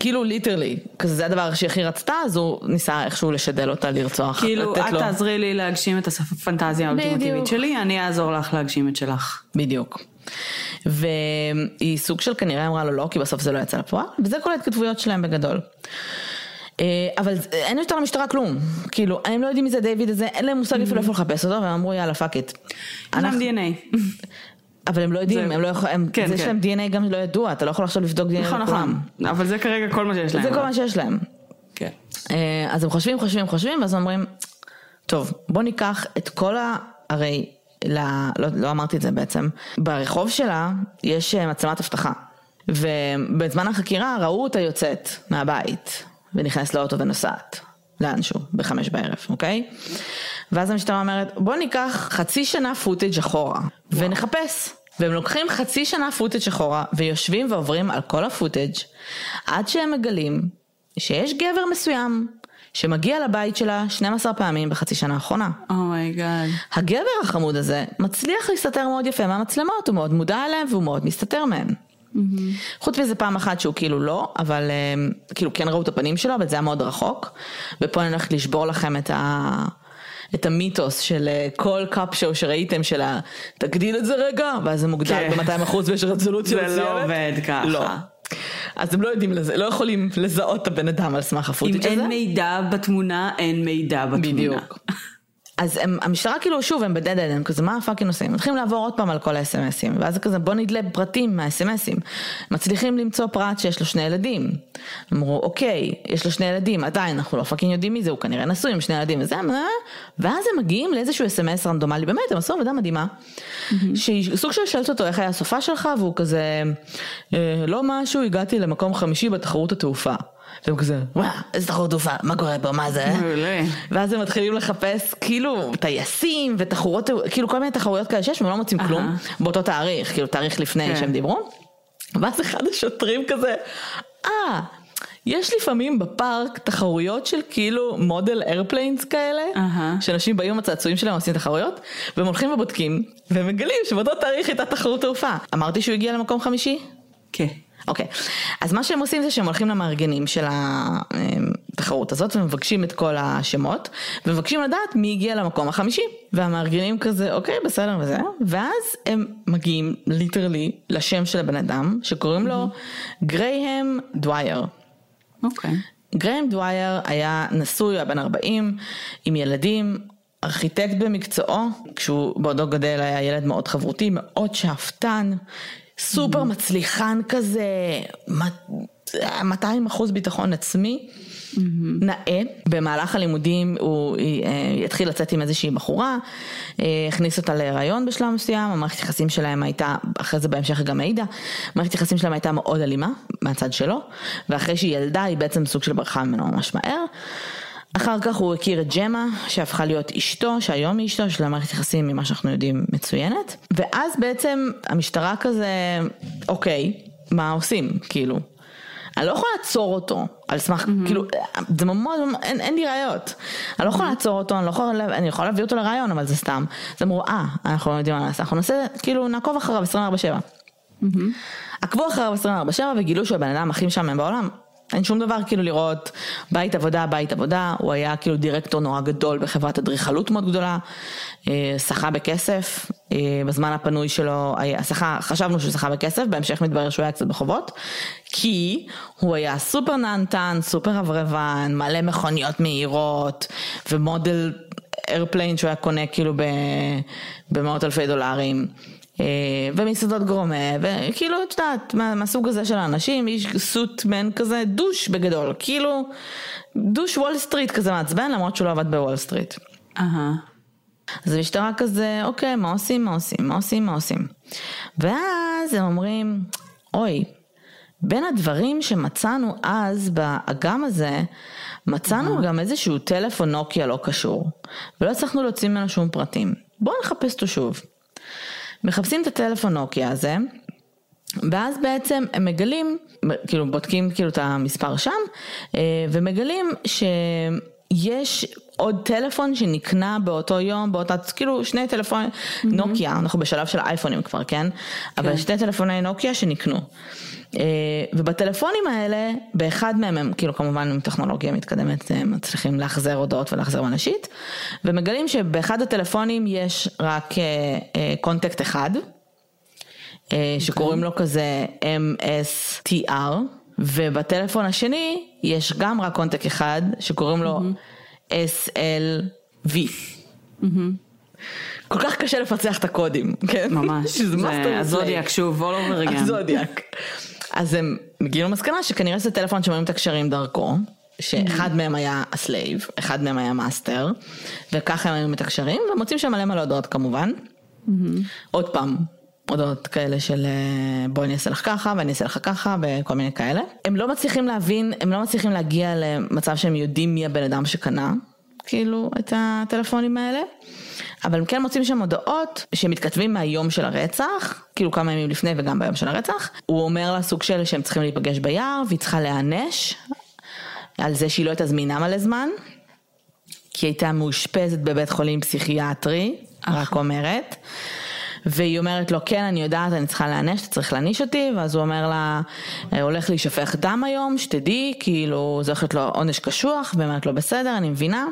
כאילו ליטרלי, כזה זה הדבר שהיא הכי רצתה, אז הוא ניסה איכשהו לשדל אותה לרצוח, כאילו, את לו- תעזרי לי להגשים את הפנטזיה האולטימטיבית. שלי, אני אעזור לך להגשים את שלך. בדיוק. והיא סוג של כנראה אמרה לו לא, כי בסוף זה לא יצא לפועל, וזה כל ההתכתבויות שלהם בגדול. אה, אבל אין יותר למשטרה כלום, כאילו, הם לא יודעים מי זה דיוויד הזה, אין להם מושג אפילו איפה לחפש אותו, והם אמרו יאללה fuck it. אין להם DNA. אבל הם לא יודעים, זה- הם לא יכולים, כן, זה כן. שלהם DNA גם לא ידוע, אתה לא יכול עכשיו לבדוק DNA נכון, לכולם. נכון. אבל זה כרגע כל מה שיש להם. זה כל מה שיש להם. כן. אה, אז הם חושבים, חושבים, חושבים, ואז אומרים, טוב, בוא ניקח את כל ה... הרי, ל... לא, לא אמרתי את זה בעצם, ברחוב שלה יש אה, מצלמת אבטחה. ובזמן החקירה ראו אותה יוצאת מהבית, ונכנסת לאוטו ונוסעת. לאנשהו, בחמש בערב, אוקיי? ואז המשטרה אומרת, בוא ניקח חצי שנה footage אחורה, ונחפש. והם לוקחים חצי שנה footage אחורה, ויושבים ועוברים על כל ה footage, עד שהם מגלים שיש גבר מסוים, שמגיע לבית שלה 12 פעמים בחצי שנה האחרונה. Oh my God. הגבר החמוד הזה מצליח להסתתר מאוד יפה מהמצלמות, הוא מאוד מודע אליהם והוא מאוד מסתתר מהם. חוץ מזה פעם אחת שהוא כאילו לא, אבל אה, כאילו כן ראו את הפנים שלו, אבל זה היה מאוד רחוק. ופה אני הולכת לשבור לכם את ה... את המיתוס של אה, כל cop show שראיתם של ה... תגדיל את זה רגע, ואז זה מוגדל כן. ב-200 אחוז ויש רזולוציה זה לא מסוימת. עובד ככה. לא. אז הם לא יודעים לזה, לא יכולים לזהות את הבן אדם על סמך אם ה footage הזה. אין מידע בתמונה, אין מידע בתמונה. בדיוק. אז הם, המשטרה כאילו שוב הם ב dead end, הם כזה מה ה fucking עושים? הם מתחילים לעבור עוד פעם על כל האס.אם.אסים, ואז זה כזה בוא נדלה פרטים מהאס.אם.אסים. מצליחים למצוא פרט שיש לו שני ילדים. אמרו אוקיי, יש לו שני ילדים, עדיין אנחנו לא fucking יודעים מי זה, הוא כנראה נשוי עם שני ילדים וזה, אה? ואז הם מגיעים לאיזשהו אס.אם.אס רנדומלי, באמת הם עשו עבודה מדהימה. שהיא סוג של שואלת אותו איך היה הסופה שלך, והוא כזה, "אה, לא משהו, הגעתי למקום חמישי בתחרות התעופה. והם כזה, וואו, איזה תחרות תעופה, מה קורה פה, מה זה? מעולה. ואז הם מתחילים לחפש כאילו טייסים ותחרויות, כאילו כל מיני תחרויות כאלה שיש, והם לא מוצאים כלום. באותו תאריך, כאילו תאריך לפני כן. שהם דיברו. ואז אחד השוטרים כזה, אה, יש לפעמים בפארק תחרויות של כאילו מודל איירפליינס כאלה. שאנשים באים עם הצעצועים שלהם עושים תחרויות, והם הולכים ובודקים, והם מגלים שבאותו תאריך הייתה תחרות תעופה. אמרתי שהוא הגיע למקום חמישי? כן. אוקיי, אז מה שהם עושים זה שהם הולכים למארגנים של התחרות הזאת ומבקשים את כל השמות ומבקשים לדעת מי הגיע למקום החמישי והמארגנים כזה אוקיי בסדר וזה ואז הם מגיעים literally לשם של הבן אדם שקוראים לו גרייהם דווייר. אוקיי. גרייהם דווייר היה נשוי, היה בן 40, עם ילדים, ארכיטקט במקצועו, כשהוא בעודו גדל היה ילד מאוד חברותי, מאוד שאפתן, סופר מצליחן כזה, 200 אחוז ביטחון עצמי. נאה, במהלך הלימודים הוא אה, יתחיל לצאת עם איזושהי בחורה, אה, הכניס אותה להיריון בשלב מסוים, המערכת יחסים שלהם הייתה, אחרי זה בהמשך גם העידה, המערכת יחסים שלהם הייתה מאוד אלימה מהצד שלו, ואחרי שהיא ילדה היא בעצם סוג של ברחה ממנו ממש מהר. אחר כך הוא הכיר את ג'מה, שהפכה להיות אשתו, שהיום היא אשתו, יש לה מערכת יחסים ממה שאנחנו יודעים מצוינת. ואז בעצם המשטרה כזה, אוקיי, מה עושים? כאילו. אני לא יכולה לעצור אותו על סמך, mm-hmm. כאילו, זה ממש, אין, אין לי ראיות. אני לא יכולה לעצור אותו, אני לא יכולה, אני יכולה להביא אותו לראיון, אבל זה סתם. אז אמרו, אה, אנחנו לא יודעים מה לעשות, אנחנו נעשה, כאילו, נעקוב אחריו 24/7. עקבו אחריו 24/7 וגילו שהוא הבן אדם הכי משעמם בעולם. אין שום דבר כאילו לראות בית עבודה, בית עבודה, הוא היה כאילו דירקטור נורא גדול בחברת אדריכלות מאוד גדולה, אה, שחה בכסף, אה, בזמן הפנוי שלו, היה, שחה, חשבנו שהוא שחה בכסף, בהמשך מתברר שהוא היה קצת בחובות, כי הוא היה סופר נהנתן, סופר רברבן, מלא מכוניות מהירות, ו model airplane שהוא היה קונה כאילו במאות אלפי דולרים. אה, ומסעדות גורמה, וכאילו, את יודעת, מה- מהסוג הזה של האנשים, איש showman כזה, douche בגדול, כאילו, douche וול סטריט כזה מעצבן, למרות שהוא לא עבד בוול סטריט. אהה. אז המשטרה כזה, אוקיי, מה עושים, מה עושים, מה עושים, מה עושים. ואז הם אומרים, אוי, בין הדברים שמצאנו אז באגם הזה, מצאנו גם איזשהו טלפון נוקיה לא קשור, ולא הצלחנו להוציא ממנו שום פרטים. בואו נחפש אותו שוב. מחפשים את הטלפון נוקיה הזה, ואז בעצם הם מגלים, כאילו בודקים כאילו את המספר שם, אה, ומגלים שיש עוד טלפון שנקנה באותו יום, באותה, כאילו שני טלפונים, נוקיה, אנחנו בשלב של אייפונים כבר, כן? אבל שני טלפוני נוקיה שנקנו. אה, ובטלפונים האלה, באחד מהם הם כאילו כמובן עם טכנולוגיה מתקדמת הם מצליחים לשחזר הודעות ולשחזר מנשית, ומגלים שבאחד הטלפונים יש רק אה, אה, contact אחד. אה, שקוראים לו כזה MSTR, ובטלפון השני יש גם רק contact אחד שקוראים לו SLV. כל כך קשה לפצח את הקודים, כן? ממש. שזה זה master הזודיאק שוב, all over again. הזודיאק. אז הם הגיעו למסקנה שכנראה זה טלפון שמרים את הקשרים דרכו, שאחד מהם היה ה slave, אחד מהם היה master, וככה הם היו מתקשרים, ומוצאים שם מלא מלא הודעות כמובן. עוד פעם, הודעות כאלה של אה, בואי אני אעשה לך ככה ואני אעשה לך ככה וכל מיני כאלה. הם לא מצליחים להבין, הם לא מצליחים להגיע למצב שהם יודעים מי הבן אדם שקנה, כאילו, את הטלפונים האלה. אבל הם כן מוצאים שם הודעות שמתכתבים מהיום של הרצח, כאילו כמה ימים לפני וגם ביום של הרצח. הוא אומר לה סוג של שהם צריכים להיפגש ביער והיא צריכה להיענש על זה שהיא לא הייתה זמינה מלא זמן, כי היא הייתה מאושפזת בבית חולים פסיכיאטרי, רק אומרת. והיא אומרת לו, כן, אני יודעת, אני צריכה להיענש, אתה צריך להעניש אותי, ואז הוא אומר לה, הולך להישפך דם היום, שתדעי, כאילו, זה הולך להיות לו עונש קשוח, והיא אומרת לו, בסדר, אני מבינה.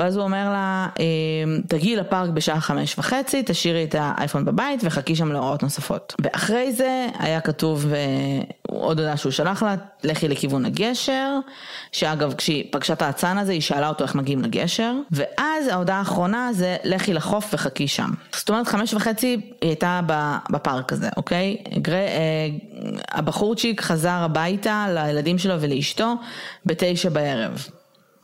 ואז הוא אומר לה, "אמ, תגיעי לפארק בשעה חמש וחצי, תשאירי את האייפון בבית וחכי שם להוראות נוספות. ואחרי זה היה כתוב אה, עוד הודעה שהוא שלח לה, לכי לכיוון הגשר, שאגב כשהיא פגשה את האצן הזה היא שאלה אותו איך מגיעים לגשר, ואז ההודעה האחרונה זה לכי לחוף וחכי שם. זאת אומרת חמש וחצי היא הייתה בפארק הזה, אוקיי? גר... אה, הבחורצ'יק חזר הביתה לילדים שלו ולאשתו בתשע בערב.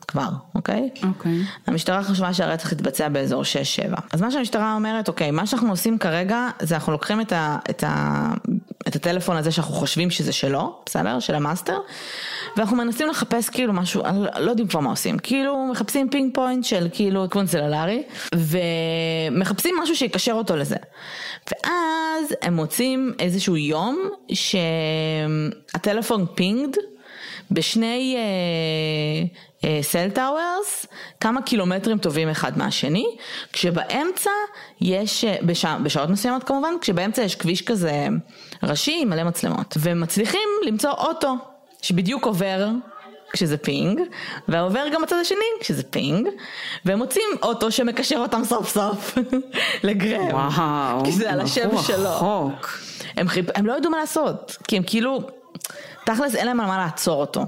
כבר, אוקיי? אוקיי. המשטרה חשבה שהרצח התבצע באזור 6-7. אז מה שהמשטרה אומרת, אוקיי, מה שאנחנו עושים כרגע, זה אנחנו לוקחים את, ה, את, ה, את הטלפון הזה שאנחנו חושבים שזה שלו, בסדר? של ה master, ואנחנו מנסים לחפש כאילו משהו, לא, לא יודעים כבר מה עושים, כאילו מחפשים pinpoint של כאילו כיוון סלולרי, ומחפשים משהו שיקשר אותו לזה. ואז הם מוצאים איזשהו יום שהטלפון pinged בשני cell uh, towers, כמה קילומטרים טובים אחד מהשני, כשבאמצע יש, uh, בשע, בשעות מסוימות כמובן, כשבאמצע יש כביש כזה ראשי עם מלא מצלמות, ומצליחים למצוא אוטו שבדיוק עובר כשזה ping, ועובר גם בצד השני כשזה ping, והם מוצאים אוטו שמקשר אותם סוף סוף לגרהם. וואו, כי זה על השם שלו. הם, חיפ... הם לא ידעו מה לעשות, כי הם כאילו, תכלס אין להם על מה לעצור אותו.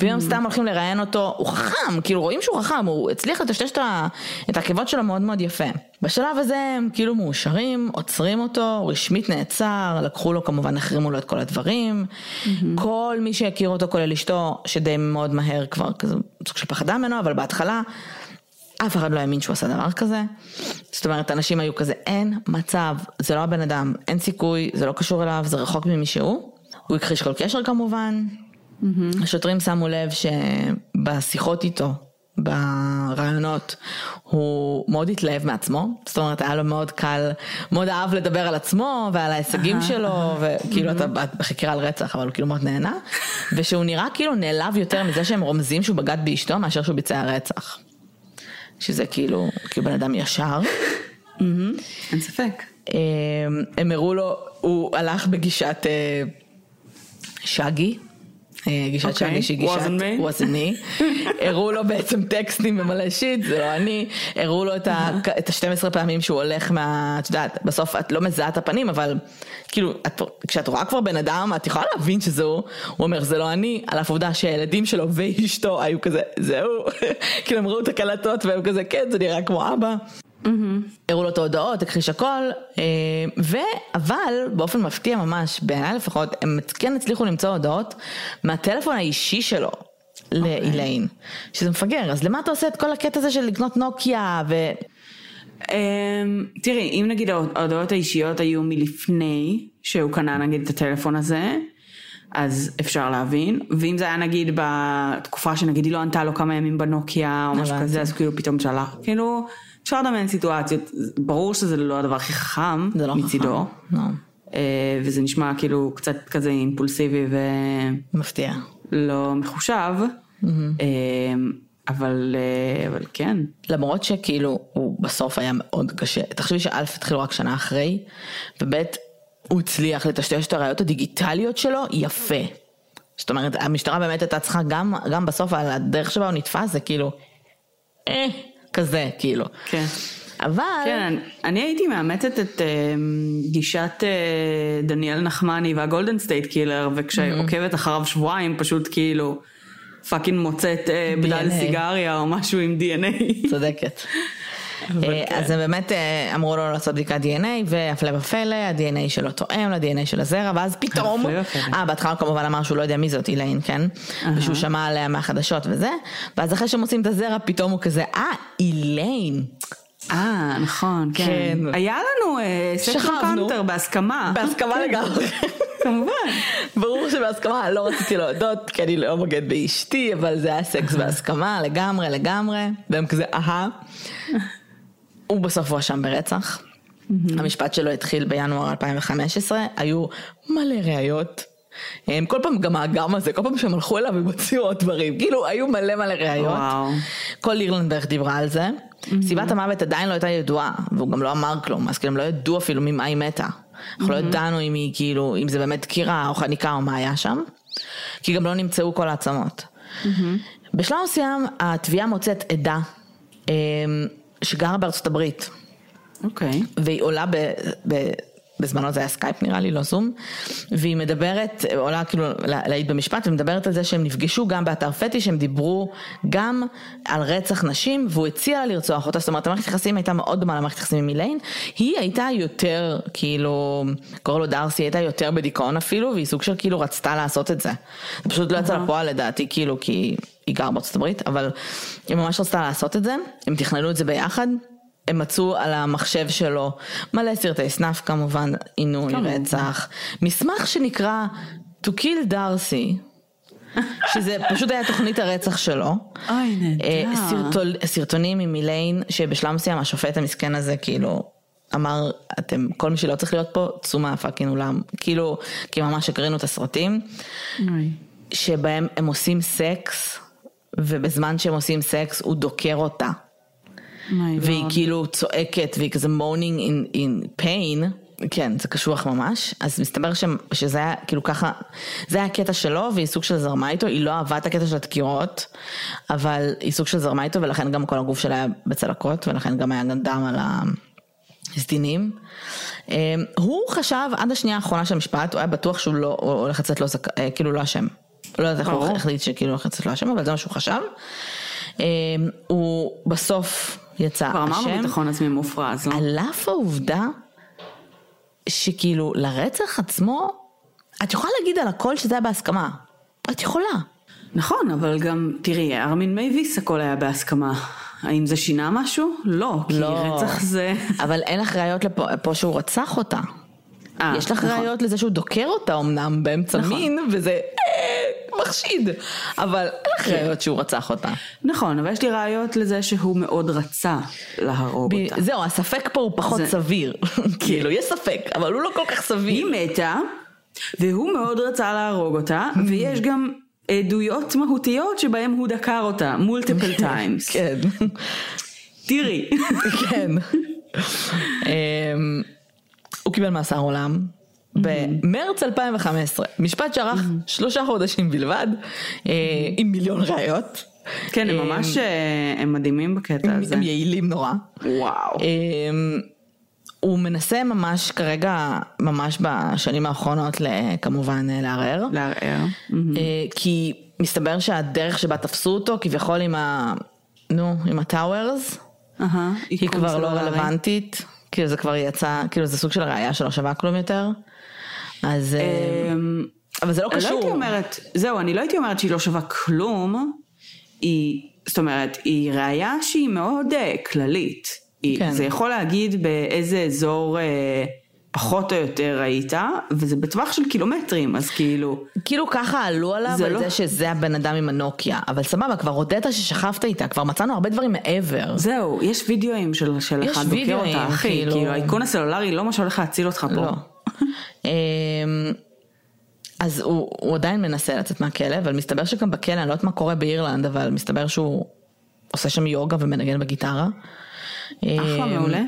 ואם הם סתם הולכים לראיין אותו, הוא חכם, כאילו רואים שהוא חכם, הוא הצליח לטשטש את העקבות שלו מאוד מאוד יפה. בשלב הזה הם כאילו מאושרים, עוצרים אותו, רשמית נעצר, לקחו לו כמובן, החרימו לו את כל הדברים. כל מי שהכיר אותו, כולל אשתו, שדי מאוד מהר כבר, כזה סוג של פחדה ממנו, אבל בהתחלה... אף אחד לא האמין שהוא עשה דבר כזה. זאת אומרת, אנשים היו כזה, אין מצב, זה לא הבן אדם, אין סיכוי, זה לא קשור אליו, זה רחוק ממי שהוא. הוא הכחיש כל קשר כמובן, Mm-hmm. השוטרים שמו לב שבשיחות איתו, ברעיונות, הוא מאוד התלהב מעצמו, זאת אומרת היה לו מאוד קל, מאוד אהב לדבר על עצמו ועל ההישגים שלו, וכאילו אתה בחקירה על רצח, אבל הוא כאילו מאוד נהנה, ושהוא נראה כאילו נעלב יותר מזה שהם רומזים שהוא בגד באשתו מאשר שהוא ביצע רצח. שזה כאילו, כאילו בן אדם ישר. אין ספק. הם הראו לו, הוא הלך בגישת שגי. גישת שאני שהיא גישת wasn't me, הראו לו בעצם טקסטים במלא שיט, זה לא אני, הראו לו את ה-12 פעמים שהוא הולך מה, את יודעת, בסוף את לא מזהה את הפנים, אבל כאילו, כשאת רואה כבר בן אדם, את יכולה להבין שזה הוא, הוא אומר זה לא אני, על אף עובדה שהילדים שלו ואשתו היו כזה, זהו, כאילו הם ראו את הקלטות והם כזה, כן, זה נראה כמו אבא. הראו לו את ההודעות, הכחיש הכל, אבל באופן מפתיע ממש, בעיניי לפחות, הם כן הצליחו למצוא הודעות מהטלפון האישי שלו. לאיליין, שזה מפגר, אז למה אתה עושה את כל הקטע הזה של לקנות נוקיה ו... תראי, אם נגיד ההודעות האישיות היו מלפני שהוא קנה נגיד את הטלפון הזה, אז אפשר להבין, ואם זה היה נגיד בתקופה שנגיד היא לא ענתה לו כמה ימים בנוקיה או משהו כזה, אז כאילו פתאום שלח, כאילו... אפשר לדמיין סיטואציות, ברור שזה לא הדבר הכי חכם לא מצידו. לא. וזה נשמע כאילו קצת כזה אימפולסיבי ו... מפתיע. לא מחושב. אבל, אבל כן. למרות שכאילו הוא בסוף היה מאוד קשה. תחשבי שא' התחילו רק שנה אחרי, וב' הוא הצליח לטשטש את הראיות הדיגיטליות שלו יפה. זאת אומרת, המשטרה באמת הייתה צריכה גם, גם בסוף על הדרך שבה הוא נתפס, זה כאילו, אה. כזה, כאילו. כן. אבל... כן, אני הייתי מאמצת את uh, גישת uh, דניאל נחמני וה Golden State Killer, וכשעוקבת mm-hmm. אחריו שבועיים, פשוט כאילו fucking מוצאת uh, בדל סיגריה או משהו עם DNA. צודקת. אז הם באמת אמרו לו לעשות בדיקת DNA והפלא ופלא, ה-DNA שלו תואם ל-DNA של הזרע ואז פתאום, אה בהתחלה הוא כמובן אמר שהוא לא יודע מי זאת איליין, כן? ושהוא שמע עליה מהחדשות וזה, ואז אחרי שהם עושים את הזרע פתאום הוא כזה, אה איליין. אה, נכון, כן. כן. היה לנו sex encounter בהסכמה. בהסכמה לגמרי. כמובן. ברור שבהסכמה לא רציתי להודות, כי אני לא בוגד באשתי, אבל זה היה סקס בהסכמה לגמרי לגמרי, והם כזה אהה. הוא בסוף הואשם ברצח. Mm-hmm. המשפט שלו התחיל בינואר 2015, היו מלא ראיות. הם כל פעם גם האגם הזה, כל פעם שהם הלכו אליו הם הוציאו עוד דברים, כאילו היו מלא מלא ראיות. וואו. כל אירלנדברג דיברה על זה. Mm-hmm. סיבת המוות עדיין לא הייתה ידועה, והוא גם לא אמר כלום, אז כאילו הם לא ידעו אפילו ממה היא מתה. אנחנו mm-hmm. לא ידענו אם היא כאילו, אם זה באמת דקירה או חניקה או מה היה שם, כי גם לא נמצאו כל העצמות. Mm-hmm. בשלב מסוים התביעה מוצאת עדה. שגרה בארצות הברית. אוקיי. Okay. והיא עולה ב... ב בזמנו זה היה סקייפ נראה לי, לא זום, והיא מדברת, עולה כאילו להעיד במשפט ומדברת על זה שהם נפגשו גם באתר פטיש, הם דיברו גם על רצח נשים והוא הציע לה לרצוח אותה, זאת אומרת המערכת יחסים הייתה מאוד דומה למערכת יחסים עם איליין, היא הייתה יותר כאילו, קורא לו דארסי, הייתה יותר בדיכאון אפילו והיא סוג של כאילו רצתה לעשות את זה, זה פשוט לא יצא לפועל לדעתי כאילו כי היא גרה בארצות הברית, אבל היא ממש רצתה לעשות את זה, הם תכננו את זה ביחד. הם מצאו על המחשב שלו מלא סרטי snuff כמובן, עינוי. רצח, מסמך שנקרא To Kill Darcy, שזה פשוט היה תוכנית הרצח שלו. אוי, נהדר. אה, סרטול, סרטונים עם איליין, שבשלב מסוים השופט המסכן הזה כאילו אמר, אתם, כל מי שלא צריך להיות פה, צאו מה fucking אולם. כאילו, כי ממש הקרינו את הסרטים, אוי. שבהם הם עושים סקס, ובזמן שהם עושים סקס הוא דוקר אותה. והיא לא. כאילו צועקת והיא כזה moaning in, in pain, כן זה קשוח ממש, אז מסתבר ש, שזה היה כאילו ככה, זה היה הקטע שלו והיא סוג של זרמה איתו, היא לא אהבה את הקטע של הדקירות, אבל היא סוג של זרמה איתו ולכן גם כל הגוף שלה היה בצלקות ולכן גם היה גם דם על הסדינים. אמ, הוא חשב עד השנייה האחרונה של המשפט, הוא היה בטוח שהוא לא, הולך לצאת לא זכ... אה, כאילו לא אשם. לא יודעת איך הוא. החליט שכאילו הולך לצאת לא אשם, אבל זה מה שהוא חשב. אמ, הוא בסוף יצא כבר אמרנו אשם. ביטחון עצמי מופרז, לא? על אף העובדה שכאילו לרצח עצמו, את יכולה להגיד על הכל שזה היה בהסכמה. את יכולה. נכון, אבל גם, תראי, ארמין מייביס הכל היה בהסכמה. האם זה שינה משהו? לא, כי לא. רצח זה... אבל אין לך ראיות לפה פה שהוא רצח אותה. אה, יש לך נכון. ראיות לזה שהוא דוקר אותה אמנם באמצע נכון. מין, וזה מחשיד. אבל אין לך ראיות שהוא רצח אותתה. נכון, אבל יש לי ראיות לזה שהוא מאוד רצה להרוג אותה. זהו, הספק פה הוא פחות סביר. כאילו, יש ספק, אבל הוא לא כל כך סביר. היא מתה, והוא מאוד רצה להרוג אותה, ויש גם עדויות מהותיות שבהם הוא דקר אותה, מולטיפל טיימס. כן. תראי. כן. אמ, הוא קיבל מאסר עולם. במרץ 2015, משפט שארך שלושה חודשים בלבד, אה, עם מיליון ראיות. כן, הם אמ, ממש, אה, הם מדהימים בקטע הזה. הם יעילים נורא. וואו. הוא מנסה ממש כרגע, ממש בשנים האחרונות, כמובן אה, לערער. לערער. אה, כי מסתבר שהדרך שבה תפסו אותו, כביכול עם ה... נו, עם הטאוורס, היא כבר לא. רלוונטית, כאילו זה כבר יצא, כאילו זה סוג של ראייה שלא שווה כלום יותר. אז... אה, אמ, אבל זה לא אני לא הייתי קשור. אומרת, זהו, אני לא הייתי אומרת שהיא לא שווה כלום, היא, זאת אומרת, היא ראייה שהיא מאוד אה, כללית. היא, כן. זה יכול להגיד באיזה אזור אה, פחות או יותר היית, וזה בטווח של קילומטרים, אז כאילו, כאילו ככה עלו עליו זה על לא- זה שזה הבן אדם עם הנוקיה, אבל סבבה, כבר הודית ששכבת איתה, כבר מצאנו הרבה דברים מעבר. זהו, יש וידאוים של, של אחד דוקר אותה, אחי, כאילו- כאילו, האיכון הסלולרי לא מה שהולך להציל אותך פה. לא. אמ, אז הוא, הוא עדיין מנסה לצאת מהכלא, אבל מסתבר שגם בכלא, אני לא יודעת מה קורה באירלנד, אבל מסתבר שהוא עושה שם יוגה ומנגן בגיטרה. אחלה, אמ, מעולה.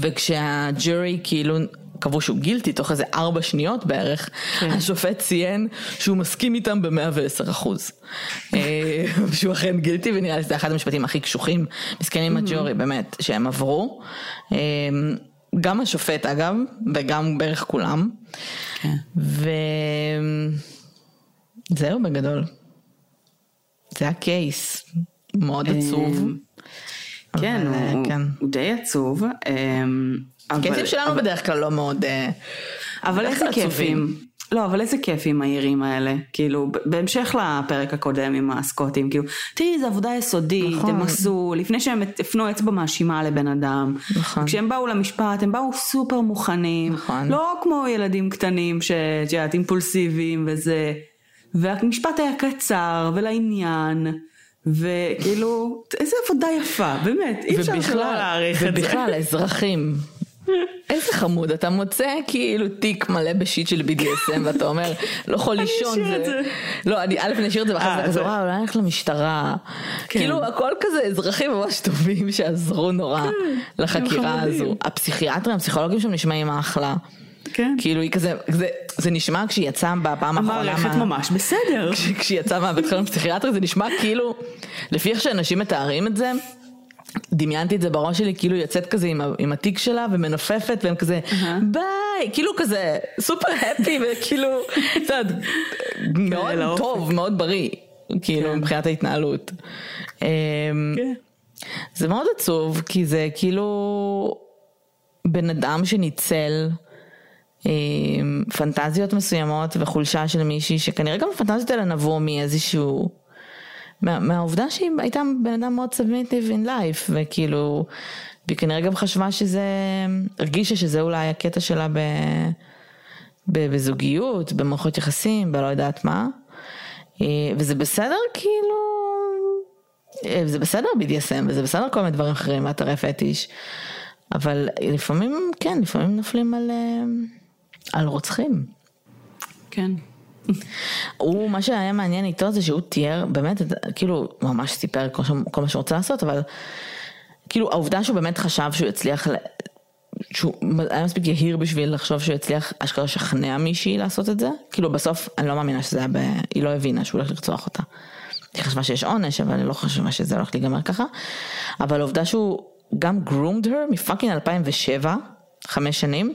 וכשהג'ורי כאילו קבעו שהוא גילטי תוך איזה ארבע שניות בערך, כן. השופט ציין שהוא מסכים איתם ב-110 אחוז. אה, שהוא אכן גילטי ונראה לי שזה אחד המשפטים הכי קשוחים, מסכנים הג'ורי באמת, שהם עברו. אה, גם השופט אגב, וגם בערך כולם. כן. וזהו בגדול. זה הקייס, מאוד עצוב. כן, אה, הוא, כן. הוא די עצוב. הקייסים שלנו אבל- בדרך כלל לא מאוד... אה, אבל בדרך איזה. כיפים. לא, אבל איזה כיפים העירים האלה. כאילו, בהמשך לפרק הקודם עם הסקוטים, כאילו, תראי, זו עבודה יסודית, נכון. הם עשו, לפני שהם הפנו אצבע מאשימה לבן אדם. נכון. כשהם באו למשפט, הם באו סופר מוכנים. נכון. לא כמו ילדים קטנים, שאת יודעת, אימפולסיביים וזה. והמשפט היה קצר ולעניין. וכאילו, איזה עבודה יפה, באמת, אי אפשר שלא להעריך את זה. ובכלל, האזרחים. איזה חמוד, אתה מוצא כאילו תיק מלא בשיט של BDSM ואתה אומר, לא יכול אני לישון. אשאיר את זה. לא, אני א' אני אשאיר את זה ואחר אה, כך כזה, זה- וואו, אולי נלך למשטרה. כן. כאילו הכל כזה אזרחים ממש טובים שעזרו נורא לחקירה הם חמודים. הזו. הפסיכיאטרים, הפסיכולוגים שם נשמעים אחלה. כן. כאילו היא כזה, זה- זה נשמע כשהיא יצאה בפעם האחרונה. המערכת מה- ממש בסדר. כש- כשהיא יצאה מהבית חולים פסיכיאטרי זה נשמע כאילו, לפי איך שאנשים מתארים את זה, דמיינתי את זה בראש שלי כאילו יוצאת כזה עם, עם התיק שלה ומנופפת והם כזה ביי, כאילו כזה סופר הפי וכאילו, את יודעת, מאוד. טוב, מאוד בריא, כאילו כן. מבחינת ההתנהלות. אמ, כן. זה מאוד עצוב כי זה כאילו בן אדם שניצל אה, פנטזיות מסוימות וחולשה של מישהי שכנראה גם הפנטזיות האלה נבעו מאיזשהו, מהעובדה שהיא הייתה בן אדם מאוד סבמיטיב in life וכאילו והיא כנראה גם חשבה שזה, הרגישה שזה אולי הקטע שלה ב, ב, בזוגיות, במערכות יחסים, בלא יודעת מה. אה, וזה בסדר כאילו, אה, זה בסדר BDSM וזה בסדר כל מיני דברים אחרים ואתרי פטיש, אבל לפעמים, כן, לפעמים נופלים על, אה, על רוצחים. כן. הוא, מה שהיה מעניין איתו זה שהוא תיאר, באמת, כאילו, ממש סיפר כל, מה שהוא רוצה לעשות, אבל כאילו העובדה שהוא באמת חשב שהוא יצליח, שהוא היה מספיק יהיר בשביל לחשוב שהוא יצליח אשכרה לשכנע מישהי לעשות את זה, כאילו בסוף אני לא מאמינה שזה היה, ב... היא לא הבינה שהוא הולך לרצוח אותה. היא חשבה שיש עונש, אבל אני לא חושבת שזה הולך להיגמר ככה. אבל העובדה שהוא גם groomed her מ fucking 2007, חמש שנים,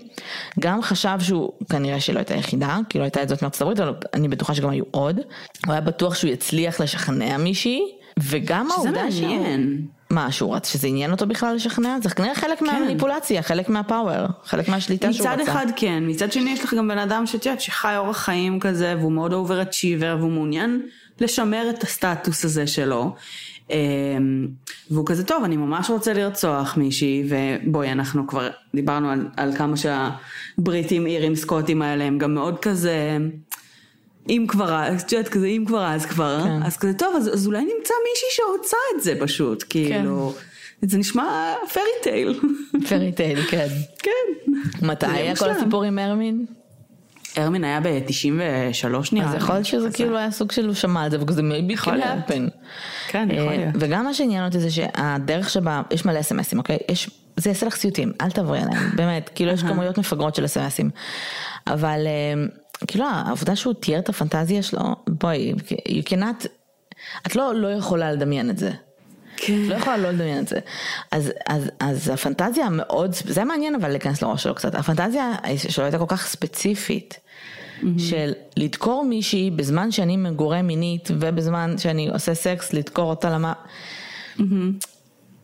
גם חשב שהוא, כנראה שלא הייתה יחידה, כי לא הייתה את זאת מארצות הברית, אבל אני בטוחה שגם היו עוד. הוא היה בטוח שהוא יצליח לשכנע מישהי, וגם העובדה שהוא... שזה מעניין. מה, שהוא רץ, שזה עניין אותו בכלל לשכנע? זה כנראה חלק כן. מהמניפולציה, חלק מה power, חלק מהשליטה שהוא רצה. מצד אחד כן, מצד שני יש לך גם בן אדם שאת יודעת, שחי אורח חיים כזה, והוא מאוד over achiever, והוא מעוניין לשמר את הסטטוס הזה שלו. אמ, והוא כזה טוב אני ממש רוצה לרצוח מישהי ובואי אנחנו כבר דיברנו על, על כמה שהבריטים אירים סקוטים האלה הם גם מאוד כזה אם כבר את יודעת כזה אם כבר אז כבר כן. אז כזה טוב אז, אז אולי נמצא מישהי שרוצה את זה פשוט כאילו כן. זה נשמע פרי טייל. פרי טייל כן. כן. מתי היה כל הסיפור עם הרמין? הרמין היה ב-93 נראה. אז יכול להיות שזה כאילו היה סוג של הוא שמע על זה וזה maybe can happen. כן, יכול אה, להיות. וגם מה שעניין אותי זה שהדרך שבה, יש מלא אסמסים, אוקיי? יש, זה יעשה לך סיוטים, אל תעברי עליהם, באמת, כאילו יש כמויות מפגרות של אסמסים. אבל אה, כאילו העובדה שהוא תיאר את הפנטזיה שלו, בואי, you cannot, את לא, לא יכולה לדמיין את זה. כן. לא יכולה לא לדמיין את זה. אז, אז, אז הפנטזיה המאוד, זה מעניין אבל להיכנס לראש שלו קצת, הפנטזיה שלו הייתה כל כך ספציפית. mm-hmm. של לדקור מישהי בזמן שאני מגורה מינית ובזמן שאני עושה סקס, לדקור אותה למה... Mm-hmm.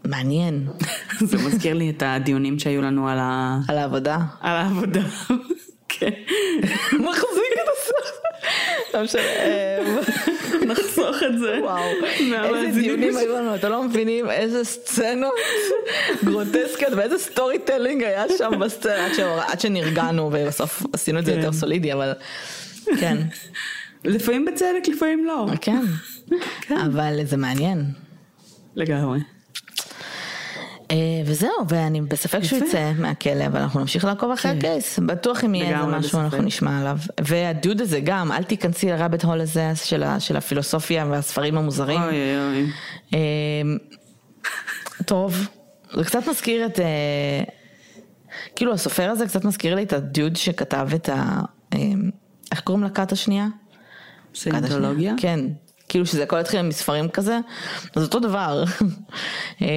מעניין. זה מזכיר לי את הדיונים שהיו לנו על ה... על העבודה. על העבודה. כן. מחזיק את הסרט. לא משנה, אה, נחסוך את זה. וואו, איזה דיונים היו לנו, אתם לא מבינים איזה סצנות גרוטסקיות ואיזה storytelling היה שם בסצנה עד שנרגענו ובסוף עשינו את זה יותר כן. סולידי, אבל כן. לפעמים בצדק, לפעמים לא. כן, כן. אבל זה מעניין. לגמרי. אה, וזהו, ואני בספק שהוא יצא מהכלא, אבל אנחנו נמשיך לעקוב אחרי כן. ה case. בטוח אם יהיה איזה משהו אנחנו נשמע עליו. והדוד הזה גם, אל תיכנסי ל rabbit hole הזה של הפילוסופיה והספרים המוזרים. אוי אוי. אה, טוב, זה קצת מזכיר את, אה, כאילו הסופר הזה קצת מזכיר לי את הדוד שכתב את ה... איך קוראים לכת השנייה? סיינטולוגיה? כן, כאילו שזה הכל התחיל מספרים כזה, אז אותו דבר. אמ,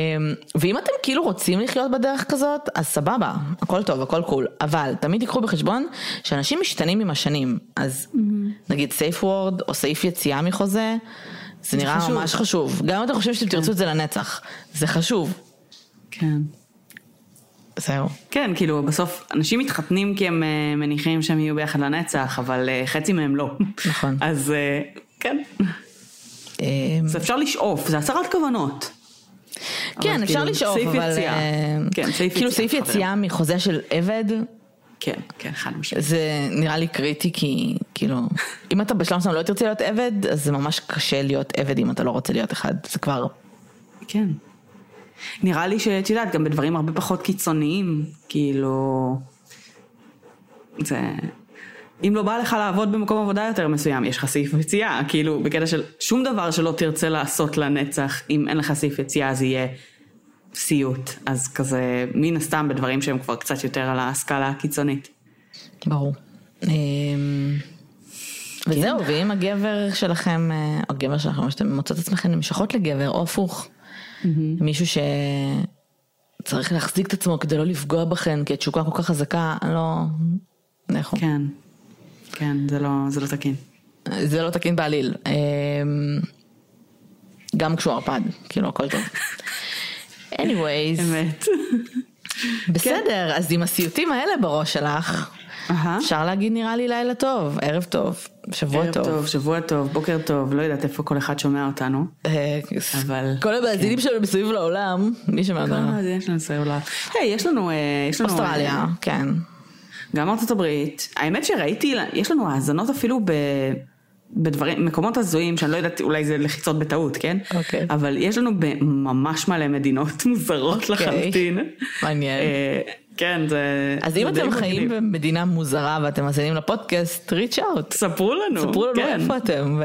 ואם אתם כאילו רוצים לחיות בדרך כזאת, אז סבבה, הכל טוב, הכל קול, אבל תמיד תיקחו בחשבון שאנשים משתנים עם השנים, אז mm-hmm. נגיד סייף וורד או סעיף יציאה מחוזה, זה נראה חשוב. ממש חשוב, גם אם אתם חושבים שאתם כן. תרצו את זה לנצח, זה חשוב. כן. זהו. כן, כאילו בסוף אנשים מתחתנים כי הם uh, מניחים שהם יהיו ביחד לנצח, אבל uh, חצי מהם לא. נכון. אז uh, כן. אמ, זה אפשר לשאוף, זה הצהרת כוונות. כן, אפשר כאילו, לשאוף, אבל... יציאה. אה, כן, סעיף כאילו סעיף יציאה מחוזה של עבד. כן, כן, חד משמעית. זה נראה לי קריטי כי כאילו, אם אתה בשלב מסוים לא תרצה להיות עבד, אז זה ממש קשה להיות עבד אם אתה לא רוצה להיות אחד, זה כבר... כן. נראה לי שאת יודעת, גם בדברים הרבה פחות קיצוניים, כאילו... זה... אם לא בא לך לעבוד במקום עבודה יותר מסוים, יש לך סעיף יציאה, כאילו בקטע של שום דבר שלא תרצה לעשות לנצח, אם אין לך סעיף יציאה זה יהיה סיוט, אז כזה מן הסתם בדברים שהם כבר קצת יותר על הסקאלה הקיצונית. ברור. אמ, וזהו, כן. ואם הגבר שלכם, אה, או הגבר שלכם, או שאתם מוצאות עצמכם נמשכות לגבר, או הפוך, מישהו שצריך להחזיק את עצמו כדי לא לפגוע בכם, כי התשוקה כל כך חזקה, לא... לכו. כן. כן, זה לא, זה לא תקין. זה לא תקין בעליל. אמ, גם כשהוא ערפד, כאילו הכל טוב. anyways. אמת. בסדר, אז עם הסיוטים האלה בראש שלך. אפשר להגיד נראה לי לילה טוב, ערב טוב, שבוע ערב טוב. טוב, שבוע טוב, בוקר טוב, לא יודעת איפה כל אחד שומע אותנו. אה, אבל- כל המאזינים שלנו מסביב לעולם, מי שומע אותנו? כמה יש לנו סלולר? היי, יש לנו... אה. אוסטרליה, אה, כן. גם ארצות הברית. האמת שראיתי, יש לנו האזנות אפילו ב... בדברים, מקומות הזויים שאני לא יודעת, אולי זה לחיצות בטעות, כן? אוקיי. אבל יש לנו ממש מלא מדינות מוזרות אוקיי. לחלוטין. מעניין. אה, כן, זה... אז אם אתם חיים. במדינה מוזרה ואתם מאזינים לפודקאסט, reach out. ספרו לנו. ספרו לנו כן, איפה אתם,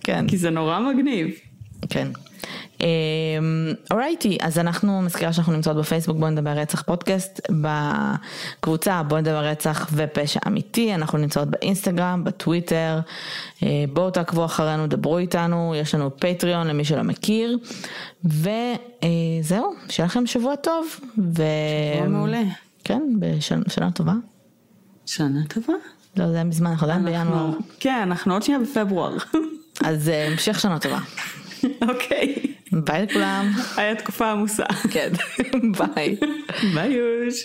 וכן. כי זה נורא מגניב. כן. אורייטי, אז אנחנו מזכירה שאנחנו נמצאות בפייסבוק בוא נדבר רצח פודקאסט, בקבוצה בוא נדבר רצח ופשע אמיתי, אנחנו נמצאות באינסטגרם, בטוויטר, אה, בואו תעקבו אחרינו, דברו איתנו, יש לנו פטריון למי שלא מכיר, וזהו, שיהיה לכם שבוע טוב. ו... שבוע מעולה. כן, בשנה טובה. שנה טובה. לא, זה היה מזמן, אנחנו עדיין בינואר. כן, אנחנו עוד שנייה בפברואר. אז אה, המשך שנה טובה. אוקיי. ביי לכולם. היה תקופה עמוסה. כן, ביי. ביי יוש.